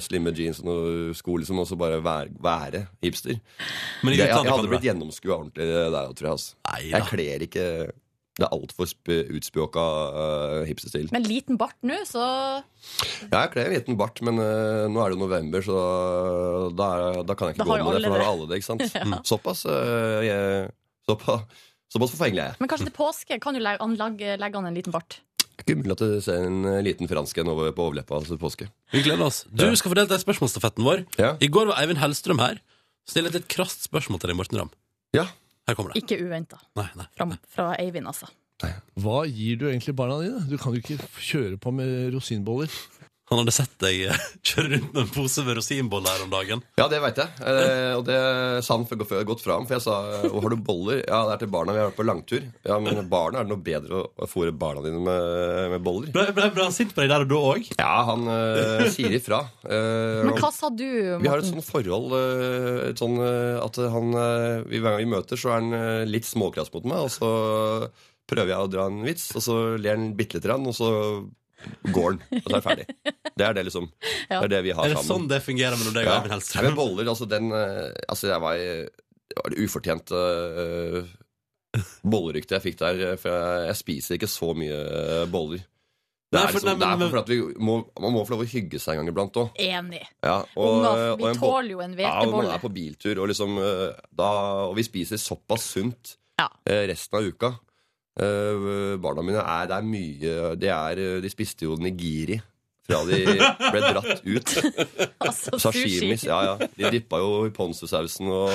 slimme jeans og noe sko, liksom, og så bare være, være hipster. Men i jeg, jeg, hadde blitt gjennomskua ordentlig der, tror jeg. Altså. Jeg kler ikke det er altfor utspjåka uh, hipsterstil. Men liten bart nå, så Ja, jeg kler en liten bart, men uh, nå er det jo november, så da, er, da kan jeg ikke Da gå med det. For da har alle det, ikke sant? Ja. Mm. Såpass, Uh, jeg, såpass, såpass forfengelig er jeg. Men kanskje til påske kan du legge, legge, legge an en liten bart. Ikke umulig at du ser en eh, liten fransk en over på overleppa til påske. Vi gleder oss. Du skal få delt i spørsmålsstafetten vår. I går var Eivind Hellstrøm her. Stilte et krast spørsmål til deg, Morten Ramm. Ja. Her kommer det. Ikke uventa. Nei, nei. Fra, fra Eivind, altså. Hva gir du egentlig barna dine? Du kan jo ikke kjøre på med rosinboller. Han hadde sett deg eh, kjøre rundt med en pose med rosinboller her om dagen. Ja, det veit jeg. Eh, og det sa han før jeg hadde gått ham. For jeg sa «Å, har du boller? Ja, det er til barna. Vi har vært på langtur. Ja, men barna, er det noe bedre å- fôre barna dine med, med boller? Ble, ble, ble han sint på deg der og da òg? Ja, han eh, sier ifra. Eh, Men hva sa du, Vi har et Morten? sånt forhold eh, et eh, at han eh, Hver gang vi møter, så er han eh, litt småkrass mot meg. Og så prøver jeg å dra en vits, og så ler han bitte lite grann, og så går han. Og så er det ferdig. Det er det liksom Det er det vi har sammen. Er det sammen. sånn det fungerer mellom deg og Eivind Hellstrøm? Ja, men boller, altså den eh, Altså, jeg var Det var det ufortjente uh, bolleryktet jeg fikk der, for jeg, jeg spiser ikke så mye uh, boller. Det er, for- liksom, nei, men- det er for at vi må, man må få lov å hygge seg en gang iblant òg. Enig. Ja, Unger, vi og tåler jo en Ja, og man er på biltur, og, liksom, eh, da, og vi spiser såpass sunt eh, resten av uka. Eh, barna mine er Det er mye de, er, De spiste jo nigiri fra de ble dratt ut. Altså, Sashimis. Ja, ja. De dippa jo i ponzu-sausen og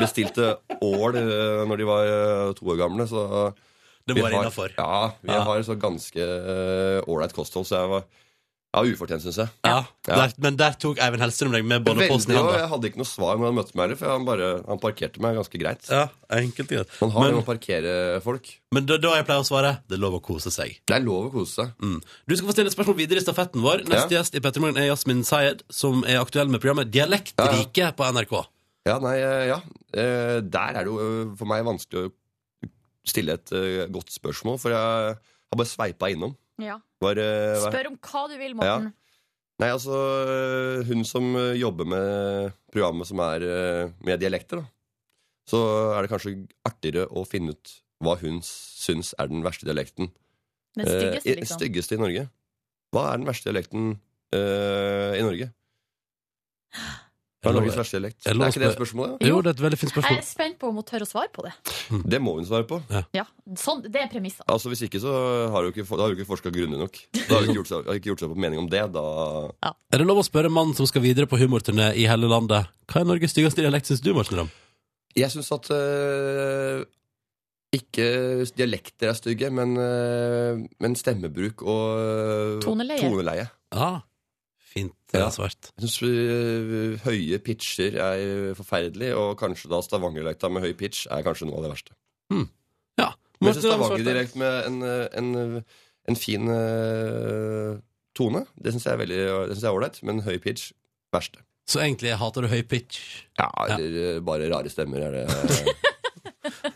bestilte ål eh, når de var eh, to år gamle. Så Det vi var har- Ja, vi Ja. har så ganske ålreit kosthold, så jeg var ja, ufortjent, syns jeg. Ja, Der, men der tok Eivind Hellstrøm deg med bolleposen i hånda. jeg hadde ikke noe svar når han møtte meg heller, for han, bare, han parkerte meg ganske greit. Ja, enkelt greit. Man har Men- det å parkere folk. Men da, da jeg pleier å svare det er lov å kose seg. Det er lov å kose seg. Mm. Du skal få stille et spørsmål videre i stafetten vår. Neste Ja. gjest i Petter Morgen er Jasmin Sayed, som er aktuell med programmet Dialektrike på NRK. Ja, nei, eh, ja. Eh, Der er det jo eh, for meg vanskelig å stille et godt spørsmål, for jeg har bare sveipa innom. Ja. Var, eh, Spør om hva du vil, Morten. Nei, altså øh, Hun som øh, jobber med programmet som er med dialekter, da. Så er det kanskje artigere å finne ut hva hun syns er den verste dialekten. Den styggeste, Eh, i- liksom. styggeste i Norge. Hva er den verste dialekten øh, i Norge? Norges verste dialekt? Er ikke det spørsmålet? Jo, det er et veldig fint spørsmål. Jeg er spent på om hun tør å svare på det. Det må hun svare på. Ja, sånn, Det er premisset. Altså Hvis ikke så har hun ikke, da har hun ikke forska grundig nok. Da har hun ikke gjort seg, ikke gjort seg på mening om det. Da Er det lov å spørre mannen som skal videre på humorturné i hele landet, hva er Norges styggeste dialekt, syns du, Morten Ramm? Jeg syns at øh, ikke dialekter er stygge, men, øh, men stemmebruk og øh, Toneleie. toneleie. Ah, fint Ja. svart. Jeg syns øh, høye pitcher er forferdelig, og kanskje da stavangerdialekta med høy pitch er kanskje noe av det verste. Ja. Men svarte. stavangerdialekt med en, øh, en, en fin uh, tone, det syns jeg er ålreit, men høy pitch verste. Så egentlig hater du høy pitch? Ja, eller ja. bare rare stemmer er det.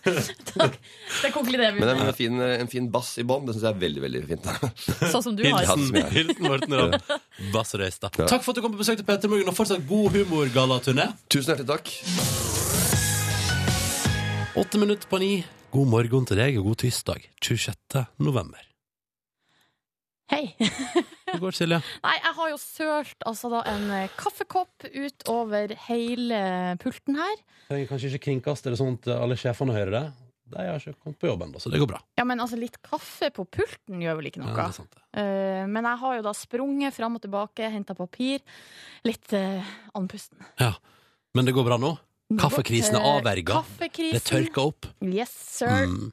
Det konkluderer vi Men en fin, en fin bass i bånn, det syns jeg er veldig veldig fint. Sånn som du har. Hilsen Morten Ramm. Bassrøysta. Ja. Takk for at du kom på besøk til Peter Morgen, og fortsatt god humorgallaturné. Tusen hjertelig takk. Åtte minutter på ni. God morgen til deg, og god tirsdag 26. november. Hei. Hvordan går, Silje. Nei, jeg har jo sølt altså da en eh, kaffekopp utover hele pulten her. Trenger kanskje ikke kringkaste det sånn at alle sjefene hører det. De har ikke kommet på jobb ennå, så det går bra. Ja, men altså, litt kaffe på pulten gjør vel ikke noe? Ja, det er sant, Eh, men jeg har jo da sprunget fram og tilbake, henta papir. Litt uh, andpusten. Ja. Men det går bra nå? Kaffekrisen er Eh, avverga? Kaffekrisen. Det tørker opp? Yes, sir. Mm.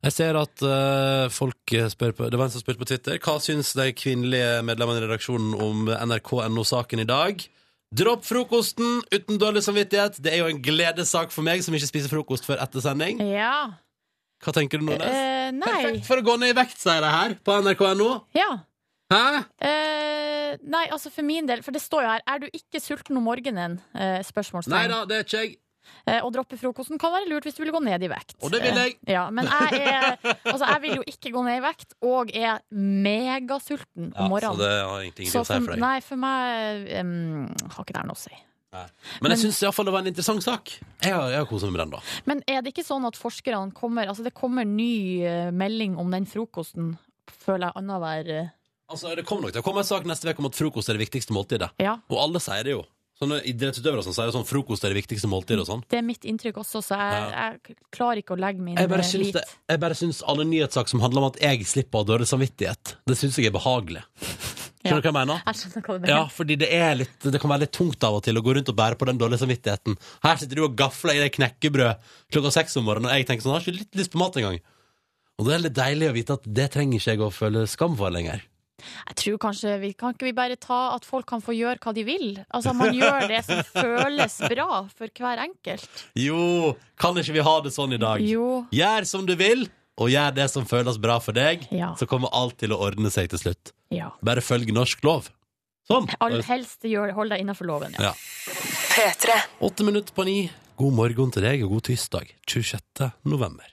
Jeg ser at uh, folk spør på Det var en som spurte på Twitter Hva syns de kvinnelige medlemmene i redaksjonen om NRK.no-saken i dag. Dropp frokosten uten dårlig samvittighet. Det er jo en gledessak for meg som ikke spiser frokost før etter sending. Ja. Hva tenker du, nå, Nes? nei. Perfekt for å gå ned i vekt, sier de her på nrk.no. Ja. Hæ? Uh, nei, altså for min del, for det står jo her Er du ikke sulten om morgenen? Uh, spørsmålstegn. Nei da, det er ikke jeg. Eh, å droppe frokosten kan være lurt hvis du vil gå ned i vekt. Og det vil jeg. Eh, ja, men jeg, er, altså, jeg vil jo ikke gå ned i vekt, og er megasulten Ja, om morgenen. så det har ingenting å si for deg. Nei, for meg um, har ikke det noe å si. Men jeg syns det var en interessant sak. Jeg har, jeg har kosa meg med den, da. Men er det ikke sånn at forskerne kommer Altså det kommer ny eh, melding om den frokosten, føler jeg, annenhver eh, Altså, Det kommer nok til å komme en sak neste uke om at frokost er det viktigste måltidet. Ja. Og alle sier det jo. Sånne idrettsutøvere som sier sånn frokost er det viktigste måltidet og sånn. Det er mitt inntrykk også, så jeg, jeg klarer ikke å legge min Jeg bare eh, syns, lit. det, jeg bare syns alle nyhetssaker som handler om at jeg slipper å ha dårlig samvittighet, det syns jeg er behagelig. Skjønner du hva jeg mener? Jeg skjønner hva du mener. Ja, fordi det, er litt, det kan være litt tungt av og til å gå rundt og bære på den dårlige samvittigheten. Her sitter du og gafler i deg knekkebrød klokka seks om morgenen, og jeg tenker sånn, jeg har ikke litt lyst på mat engang. Og det er litt deilig å vite at det trenger ikke jeg å føle skam for lenger. Jeg tror kanskje vi, Kan ikke vi bare ta at folk kan få gjøre hva de vil? Altså Man gjør det som føles bra for hver enkelt. Jo, kan ikke vi ha det sånn i dag? Jo. Gjør som du vil, og gjør det som føles bra for deg, Ja. så kommer alt til å ordne seg til slutt. Ja. Bare følg norsk lov. Sånn. All helst gjør, hold deg innenfor loven, ja. Ja. Minutter på ni. God morgen til deg, og god tirsdag 26. november.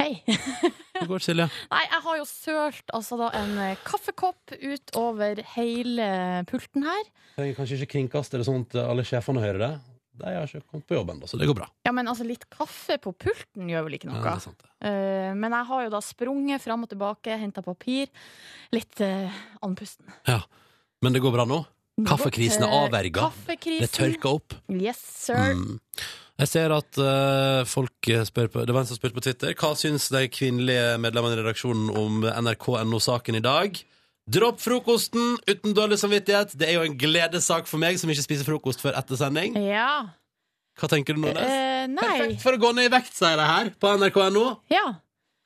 Hei. Hvordan går det, Silje? Nei, jeg har jo sølt altså da en eh, kaffekopp utover hele pulten her. Trenger kanskje ikke kringkaste det sånn at alle sjefene hører det. De har ikke kommet på jobb ennå, så det går bra. Ja, men altså litt kaffe på pulten gjør vel ikke noe? Ja, det er sant, Uh, men jeg har jo da sprunget fram og tilbake, henta papir. Litt uh, andpusten. Ja. Men det går bra nå? Kaffekrisen er eh, avverga? kaffekrisen. Det tørker opp? Yes, sir. Mm. Jeg ser at uh, folk spør på Det var en som spurte på Twitter Hva syns de kvinnelige medlemmene i redaksjonen om NRK.no-saken i dag? Dropp frokosten uten dårlig samvittighet. Det er jo en gledessak for meg som ikke spiser frokost før etter sending. Ja. Hva tenker du, Nordnes? Eh, nei. Perfekt for å gå ned i vekt, sier de her på nrk.no. Ja.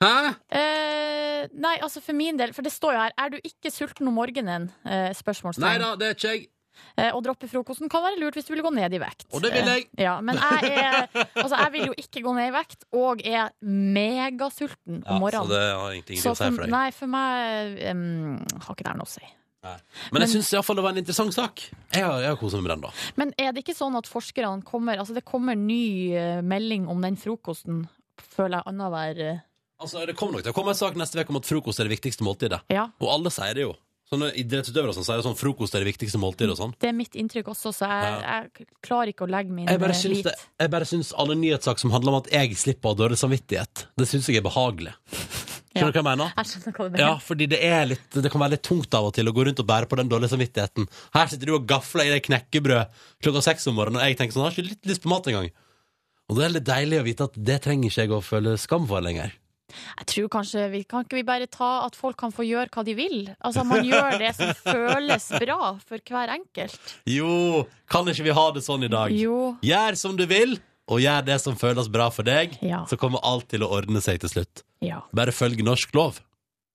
Hæ? Eh, nei, altså for min del, for det står jo her Er du ikke sulten om morgenen? Eh, spørsmålstegn. Nei da, det er ikke jeg. Eh, å droppe frokosten kan være lurt hvis du vil gå ned i vekt. Og det vil jeg. Eh, ja, men jeg, er, altså, jeg vil jo ikke gå ned i vekt, og er megasulten om Ja, morgenen. så det har ingenting å si for deg. Nei, for meg um, har ikke det noe å si. Men jeg syns det var en interessant sak. Jeg har, jeg har kosa meg med den, da. Men er det ikke sånn at forskerne kommer Altså det kommer ny eh, melding om den frokosten, føler jeg, annenhver eh, Altså, Det kommer nok til å komme en sak neste uke om at frokost er det viktigste måltidet. Ja. Og alle sier det jo. Sånne idrettsutøvere som sier sånn frokost er det viktigste måltidet og sånn. Det er mitt inntrykk også, så jeg, jeg klarer ikke å legge min Jeg bare eh, syns, lit. det, jeg bare syns alle nyhetssaker som handler om at jeg slipper å ha dårlig samvittighet, det syns jeg er behagelig. Skjønner du hva jeg mener? Jeg skjønner hva du mener. Ja, fordi det, litt, det kan være litt tungt av og til å gå rundt og bære på den dårlige samvittigheten. Her sitter du og gafler i deg knekkebrød klokka seks om morgenen, og jeg tenker sånn, jeg har ikke litt lyst på mat engang. Og det er litt deilig å vite at det trenger ikke jeg å føle skam for lenger. Jeg tror kanskje vi Kan ikke vi bare ta at folk kan få gjøre hva de vil? Altså Man gjør det som føles bra for hver enkelt. Jo, kan ikke vi ha det sånn i dag? Jo. Gjør som du vil, og gjør det som føles bra for deg, Ja. så kommer alt til å ordne seg til slutt. Ja. Bare følg norsk lov.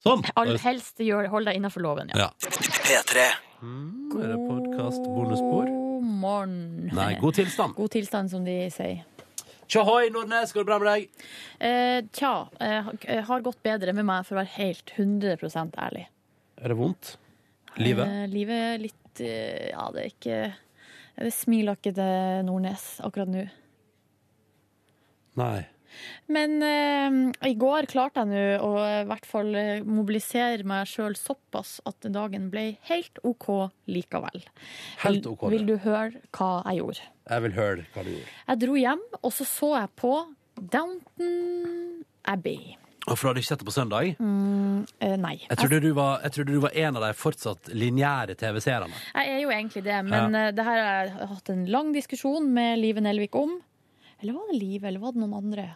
Sånn. All helst gjør, hold deg innenfor loven, ja. Ja. P3. Er det podkast bonusspor? God morgen. Nei, god tilstand. God tilstand, som de sier. Tjohoi, Nordnes, går det bra med deg? Eh, tja, eh, har gått bedre med meg, for å være helt 100% ærlig. Er det vondt? Livet? Eh, livet er litt eh, Ja, det er ikke Det smiler ikke til Nordnes akkurat nå. Nei. Men eh, i går klarte jeg nå å i hvert fall eh, mobilisere meg sjøl såpass at dagen ble helt OK likevel. Helt ok, Vil, vil du høre hva jeg gjorde? Jeg vil høre hva du gjorde. Jeg dro hjem, og så så jeg på Downton Abbey. Og for du hadde ikke sett det på søndag? Mm, eh, nei. Jeg trodde, du var, jeg trodde du var en av de fortsatt lineære TV-seerne. Jeg er jo egentlig det, men eh, det her har jeg hatt en lang diskusjon med Live Nelvik om. Eller var det Live, eller var det noen andre?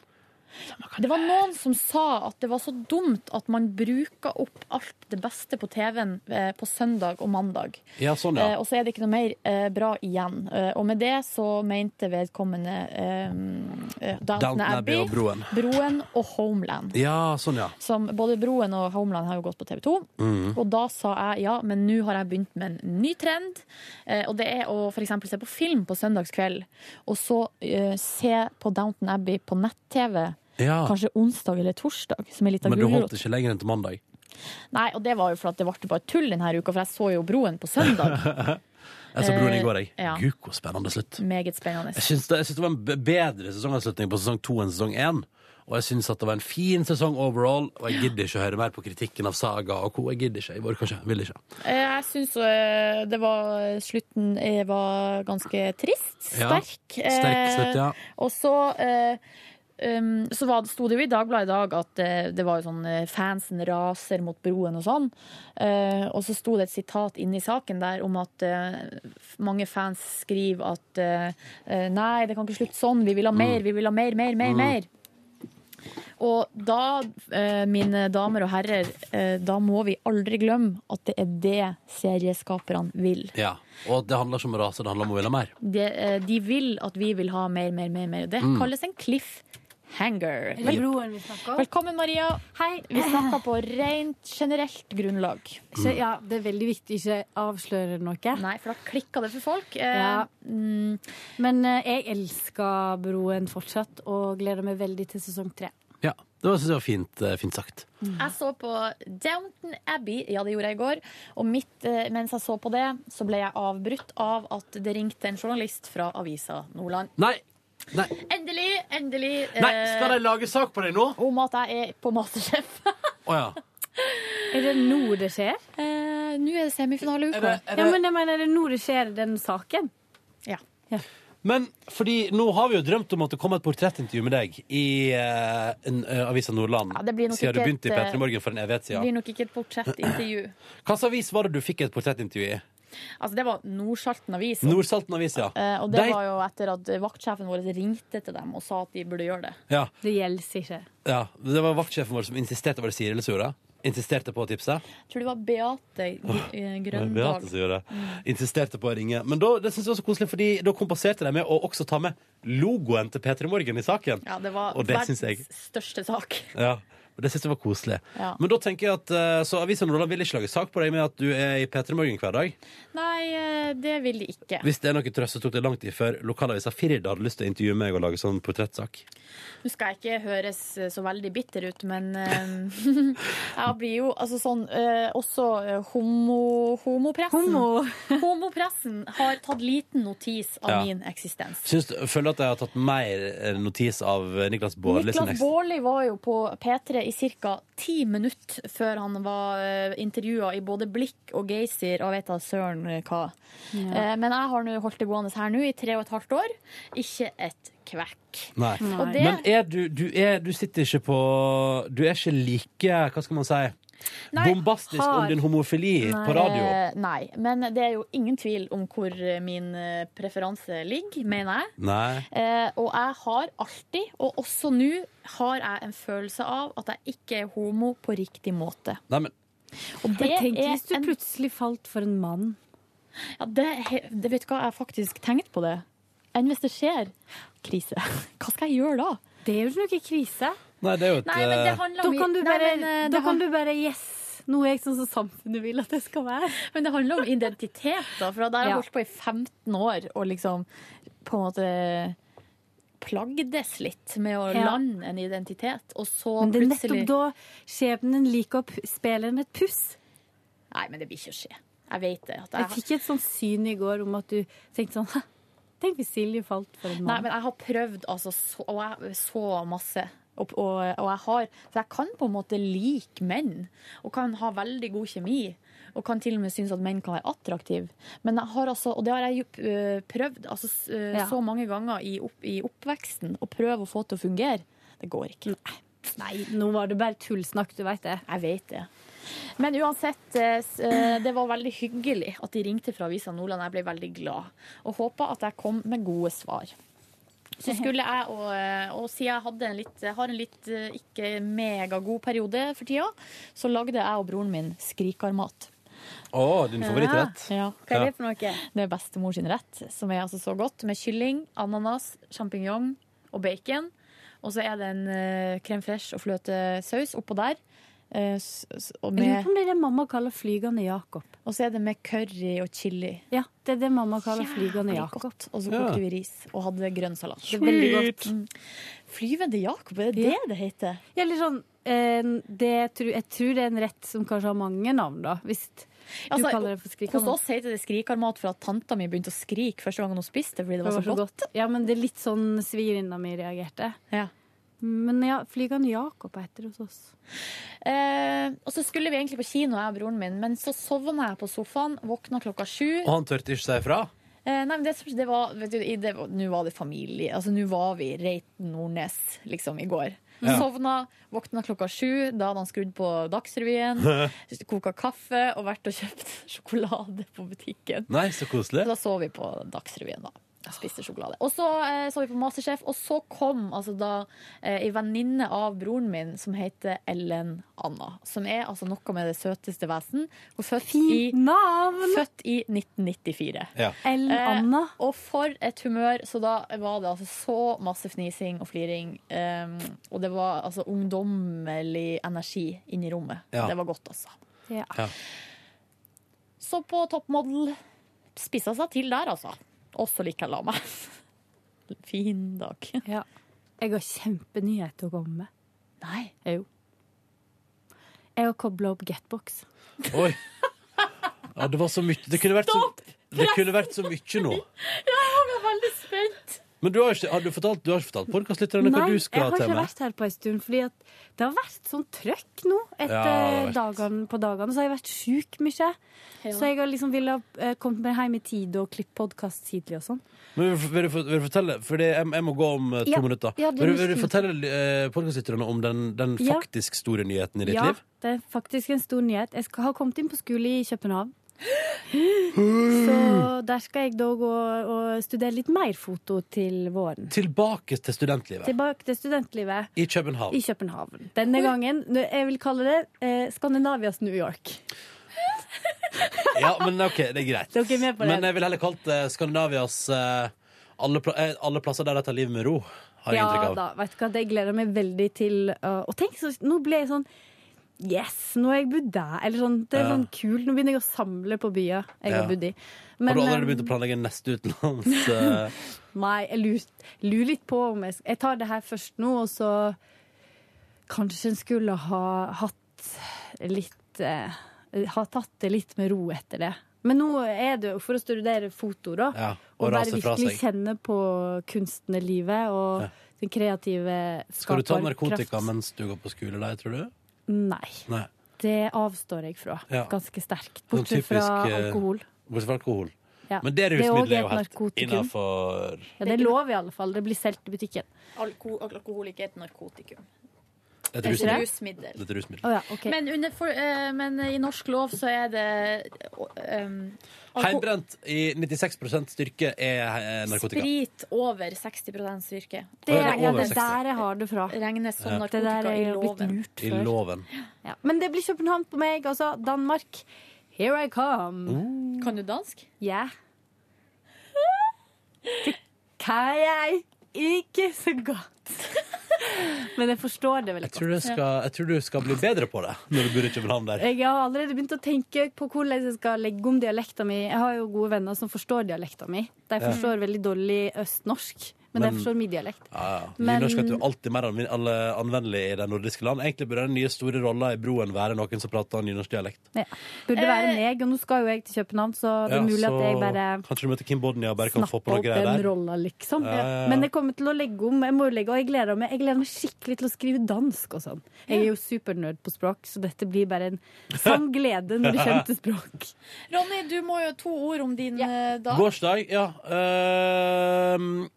Det var noen som sa at det var så dumt at man bruker opp alt det beste på TV-en eh, på søndag og mandag. Ja, sånn, ja. Eh, og så er det ikke noe mer eh, bra igjen. Eh, og med det så mente vedkommende eh, Downton Abbey Broen. Broen og Homeland. Ja, sånn, ja. Som både Broen og Homeland har jo gått på TV 2. Mm. Og da sa jeg ja, men nå har jeg begynt med en ny trend. Og det er å eksempel se på film på søndagskveld, og så se på Downton Abbey på nett-TV. Ja. Kanskje onsdag eller torsdag, som er litt av Men du holdt ikke lenger enn til mandag. Nei, og det var jo for at det ble bare tull denne uka, for jeg så jo Broen på søndag. Jeg så Broen i går, jeg. Eh, ja. Gud, hvor spennende slutt. Meget spennende. Jeg syns det, det var en bedre sesongavslutning på sesong to enn sesong én. Og jeg syns det var en fin sesong overall, og jeg gidder ikke å høre mer på kritikken av Saga og co. Jeg gidder ikke. Jeg orker ikke. Vil ikke. Eh, Jeg syns eh, det var Slutten var ganske trist. Ja, Sterk. sterk slutt, ja. Og så um, så var det, sto det jo i Dagbladet i dag at eh, det var jo sånn eh, fansen raser mot broen og sånn. Uh, og så sto det et sitat inne i saken der om at uh, mange fans skriver at uh, nei, det kan ikke slutte sånn, vi vil ha mer, vi vil ha mer, mer, mer, Mm. mer. Og da, mine damer og herrer, da må vi aldri glemme at det er det serieskaperne vil. Ja. Og det handler ikke om rase, det handler om å ville mer. De, de vil at vi vil ha mer, mer, mer. mer. Det Mm. kalles en cliffhanger. Er snakker om? Velkommen, Maria. Hei. Vi snakker på rent generelt grunnlag. Så, ja, det er veldig viktig ikke avsløre noe. Nei, for da klikker det for folk. Eh, Ja. Men eh, jeg elsker Broen fortsatt, og gleder meg veldig til sesong tre. Ja. Det var, synes jeg var fint, eh, fint sagt. Jeg så på Downton Abbey, ja det gjorde jeg i går. Og midt mens jeg så på det, så ble jeg avbrutt av at det ringte en journalist fra avisa Nordland. Nei! Nei. Endelig, endelig Nei, skal de lage sak på deg nå? Om at jeg er på Masterchef. oh, ja. Er det nå det skjer? Eh, nå er det semifinaleuka. Det- det- Ja, men jeg mener, er det nå det skjer, den saken? Ja. Men fordi nå har vi jo drømt om at det kommer et portrettintervju med deg i uh, en, uh, Avisa Nordland. Ja, det blir nok siden du begynte i et, eh, P3 Morgen for en evighet Det blir nok ikke et portrettintervju. Hvilken avis var det du fikk et portrettintervju i? Altså, det var Nordsalten Avis. Nordsalten Avis, ja. Eh, og det De- var jo etter at vaktsjefen vår ringte til dem og sa at de burde gjøre det. ja. Det gjelder ikke. ja. Det var vaktsjefen vår som insisterte, på det Siri eller Sura? Insisterte på å tipse? Jeg tror det var Beate Grøndal. Beate som gjorde det. Insisterte på å ringe. Men da, det synes jeg var så koselig, fordi da kompenserte de med å også ta med logoen til P3 Morgen i saken. Ja, det var Og det verdens største sak. Ja, og Det synes jeg var koselig. Ja. Men da tenker jeg at eh, Så Avisa Nordland vil ikke lage sak på deg med at du er i P3 Morgen hver dag. Nei, eh, det vil de ikke. Hvis det er noe trøst, så tok det lang tid før lokalavisa Firda hadde lyst til å intervjue meg og lage sånn portrettsak. Nå skal jeg ikke høres eh, så veldig bitter ut, men eh, jeg blir jo altså sånn eh, Også eh, homo, homopressen. Homo. Homopressen har tatt liten notis av Ja. min eksistens. Syns, du- føler du at jeg har tatt mer eh, notis av Niklas Baarli Niklas Baarli var jo på P3 i ca. ti minutter før han var uh, intervjua i både Blikk og Geysir og vet da søren eh, hva. Ja. Eh, men jeg har nå holdt det gående her nå i tre og et halvt år. Ikke et kvekk. Nei. Nei. det- Men er du, du, er, du sitter ikke på Du er ikke like, hva skal man si, Nei, bombastisk har- om din homofili på radio? Eh, nei, men det er jo ingen tvil om hvor min eh, preferanse ligger, mener jeg. Nei. Eh, og jeg har alltid, og også nå, har jeg en følelse av at jeg ikke er homo på riktig måte. Nei, men Og det Men tenk hvis du en- plutselig falt for en mann. Ja, det, det vet du hva, jeg har faktisk tenkt på det. Enn hvis det skjer krise. Hva skal jeg gjøre da? Det er jo ikke krise. Nei, det er jo et Nei, men det eh, handler Da om kan du Nei, bare, men, eh, da det kan du bare Yes! Nå er jeg sånn som samfunnet vil at jeg skal være. Men det handler om identitet, da. For da har jeg Ja. holdt på i 15 år og liksom på en måte plagdes litt med å Ja. lande en identitet, og så Men det er plutselig nettopp da skjebnen liker å p- spille en et puss. Nei, men det blir ikke skje. Jeg vet det. At Jeg jeg, fikk et sånt syn i går om at du tenkte sånn «Hæ, Tenk hvis Silje falt for en nei, mann. men jeg har prøvd altså så, og jeg, så masse. Og, og, og jeg har For jeg kan på en måte like menn, og kan ha veldig god kjemi. Og kan til og med synes at menn kan være attraktive. Men jeg har altså, og det har jeg jo øh, prøvd altså, øh, Ja. så mange ganger i, opp, i oppveksten, å prøve å få til å fungere. Det går ikke. Nei, nå var det bare tullsnakk, du veit det. Jeg vet det. Men uansett, eh, det var veldig hyggelig at de ringte fra Avisa Nordland. Jeg ble veldig glad, og håper at jeg kom med gode svar. Så skulle jeg, og, eh, og siden jeg hadde en litt, har en litt eh, ikke megagod periode for tida, så lagde jeg og broren min skrikarmat. Å, din favorittrett. Ja. Hva er det for noe? Det er bestemor sin rett, som er altså så godt, med kylling, ananas, sjampinjong og bacon. Og så er det en uh, crème fraîche og fløtesaus oppå der. Eh, Jeg lurer på om det er det mamma kaller flygende Jakob. og så er det med curry og chili. Ja, det er det mamma kaller flygende Jakob. Og så Ja. kokte vi ris og hadde grønn salat. Det er veldig godt. Mm. Flyvende Jakob, er det Ja. det det heter? Ja, litt sånn, eh, det, tror- jeg tror det er en rett som kanskje har mange navn, da. Hvis du Altså, kaller det for Hos oss heter det skrikarmat for at tanta mi begynte å skrike første gang hun spiste fordi det var så godt. Ja, men det er litt sånn svigerinna mi reagerte. Ja. Men ja, flygende Jakob heter det hos oss. Eh, og så skulle vi egentlig på kino, jeg og broren min, men så sovna jeg på sofaen, våkna klokka sju. Og han tørte ikke si ifra? Eh, nei, men det, det var vet du, Nå var det familie. Altså, nå var vi Reiten Nordnes, liksom, i går. Ja. Sovna, våkna klokka sju. Da hadde han skrudd på Dagsrevyen, koka kaffe og vært og kjøpt sjokolade på butikken. Nei, så koselig. Så da så vi på Dagsrevyen, da. Jeg spiste sjokolade. Og så eh, så vi på Masterchef, og så kom altså da eh, ei venninne av broren min som heter Ellen Anna. Som er altså noe med det søteste vesen. Hun er født, i, født i 1994. Ja. Ellen Eh, Anna. og for et humør. Så da var det altså så masse fnising og fliring. Um, og det var altså ungdommelig energi inni rommet. Ja. Det var godt, altså. Ja. Ja. Så på toppmodell spissa seg til der, altså. Også like jeg la meg. Fin dag. Ja. Jeg har kjempenyheter å komme med. Nei. Jo. Jeg har kobla opp Getbox. Oi. Ja, det var så mye Det kunne vært så, det kunne vært så mye nå. Jeg var veldig spent. Men du har ikke, har du fortalt, du har ikke fortalt podkastlytterne hva Nei, du jeg skal har til ikke vært her på en stund, fordi at det har vært sånn trøkk nå etter Ja, det dagene på dagene. Så har jeg vært sjuk mye. Så jeg har liksom ville uh, kommet meg hjem i tide og klippe podkast tidlig og sånn. Men vil, du- vil, du, vil du fortelle, for jeg, jeg må gå om eh, to Ja. minutter. Ja, vil, du- vil du fortelle uh, podkastlytterne om den, den Ja. faktisk store nyheten i ditt ja, liv? det er faktisk en stor nyhet. Jeg skal har kommet inn på skole i København. Så der skal jeg da gå og studere litt mer foto til våren. Tilbake til studentlivet. Tilbake til studentlivet I København. i København. Denne gangen, jeg vil kalle det eh, Skandinavias New York. Ja, men OK, det er greit. Dere er med på det? Men jeg vil heller kalt det Skandinavias eh, alle, pla eh, alle plasser der de tar livet med ro, har jeg Ja inntrykk av. da, vet du hva, det gleder jeg meg veldig til. og tenk, så, nå ble jeg sånn Yes, nå har jeg bodd der. Eller sånn, det er Ja. sånn kult. Nå begynner jeg å samle på byer jeg Ja. har bodd i. har du allerede um, begynt å planlegge neste utenlands eh, Nei, jeg lurer, lurer litt på om jeg Jeg tar det her først nå, og så Kanskje en skulle ha hatt litt eh, Ha tatt det litt med ro etter det. Men nå er det jo for å studere foto, da. Ja, og og bare virkelig kjenne på kunstnerlivet og den kreative Skal du ta skaperkraft. narkotika mens du går på skole der, tror du? Nei. Nei. Det avstår jeg fra. Ja. Ganske sterkt. Sånn Bortsett fra typisk, fra alkohol. Bortsett fra alkohol. Ja. Men det er rusmiddelet er et jo helt innafor Ja, det er lov i alle fall. Det blir solgt i butikken. Alko alkohol ikke et narkotikum. Et Et rusmiddel. rusmiddel. Er et rusmiddel. Oh, ja, okay. Men, under, for, eh, men i norsk lov så er det um, Heimbrent i 96% styrke er eh, narkotika. Sprit over 60% styrke. Det, Å, ja, det er ja, over det er 60. der jeg har det fra. Regnes som Ja. Det der er i jeg blitt loven. lurt I før. loven. Ja. Men det blir København på meg. Altså Danmark. Here I come. Kan du dansk? Ja. Det kan jeg ikke så godt. Men jeg forstår det veldig Jeg tror, godt. skal, jeg tror du skal bli bedre på det når du bor i København der. Jeg har allerede begynt å tenke på hvordan jeg skal legge om dialekta mi. Jeg har jo gode venner som forstår dialekta mi. De forstår veldig dårlig østnorsk, men, Men- jeg forstår min dialekt. Ja, ja. Men- Nynorsk er jo alltid mer anvendelig i de nordiske land. Egentlig burde den nye store rolla i broen være noen som prater nynorskdialekt. Ja. Burde være meg, og nå skal jo jeg til København, så det er Ja, mulig så at jeg bare Kanskje du møter Kim Bodnia og bare kan få på noe opp greier den der. rolla, liksom. Ja, ja, ja. Men jeg kommer til å legge om, jeg må jo legge, og jeg gleder meg, jeg gleder meg skikkelig til å skrive dansk og sånn. Jeg er jo supernerd på språk, så dette blir bare en sann glede når det kommer til språk. Ronny, du må jo to ord om din eh, dag. Gårsdag, ja. Ehm,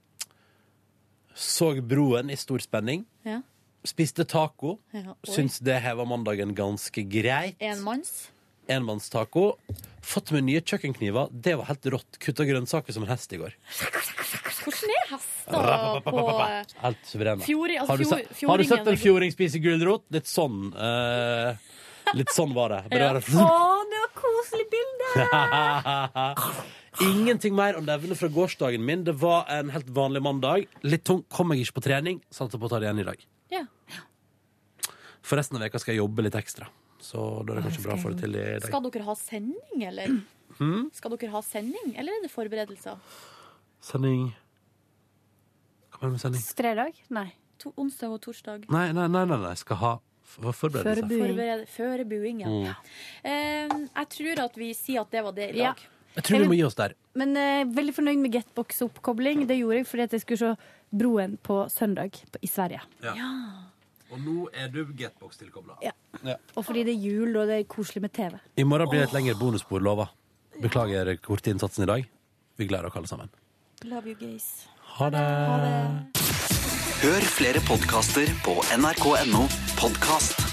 så Broen i stor spenning. Ja. Spiste taco. Ja, oi. Syns det heva mandagen ganske greit. Enmanns. Enmannstaco. Fått med nye kjøkkenkniver. Det var helt rått. Kutta grønnsaker som en hest i går. Hvordan er hest? lista på eh, Helt suverene. Fjori- altså har, du sett, har du sett en fjording spise gulrot? Litt sånn. Uh, litt sånn var det. Bare Ja. Å, det var koselig bilde! Ingenting mer å nevne fra gårsdagen min. Det var en helt vanlig mandag. Litt tung. Kom jeg ikke på trening. Satser på å ta det igjen i dag. Ja. For resten av veka skal jeg jobbe litt ekstra. Så da er det kanskje bra å få det til i dag. Skal dere ha sending, eller? Hmm? Skal dere ha sending, eller er det forberedelser? Sending Hva mener du med sending? Fredag? Nei. To, onsdag og torsdag. Nei, nei, nei, nei, nei. skal ha forberedelser. Førebuing. Førebuing, ja. Mm. Uh, jeg tror at vi sier at det var det i Ja. Jeg tror vi må gi oss der. Men eh, veldig fornøyd med Getbox-oppkobling. Det gjorde jeg fordi at jeg skulle se Broen på søndag på, i Sverige. Ja. Og nå er du Getbox-tilkobla. Ja. Ja. Og fordi det er jul, og det er koselig med TV. I morgen blir det et lengre bonusspor, lova. Beklager kortinnsatsen i dag. Vi gleder dere alle sammen. Love you gays. Ha det. Hør flere podkaster på nrk.no podkast.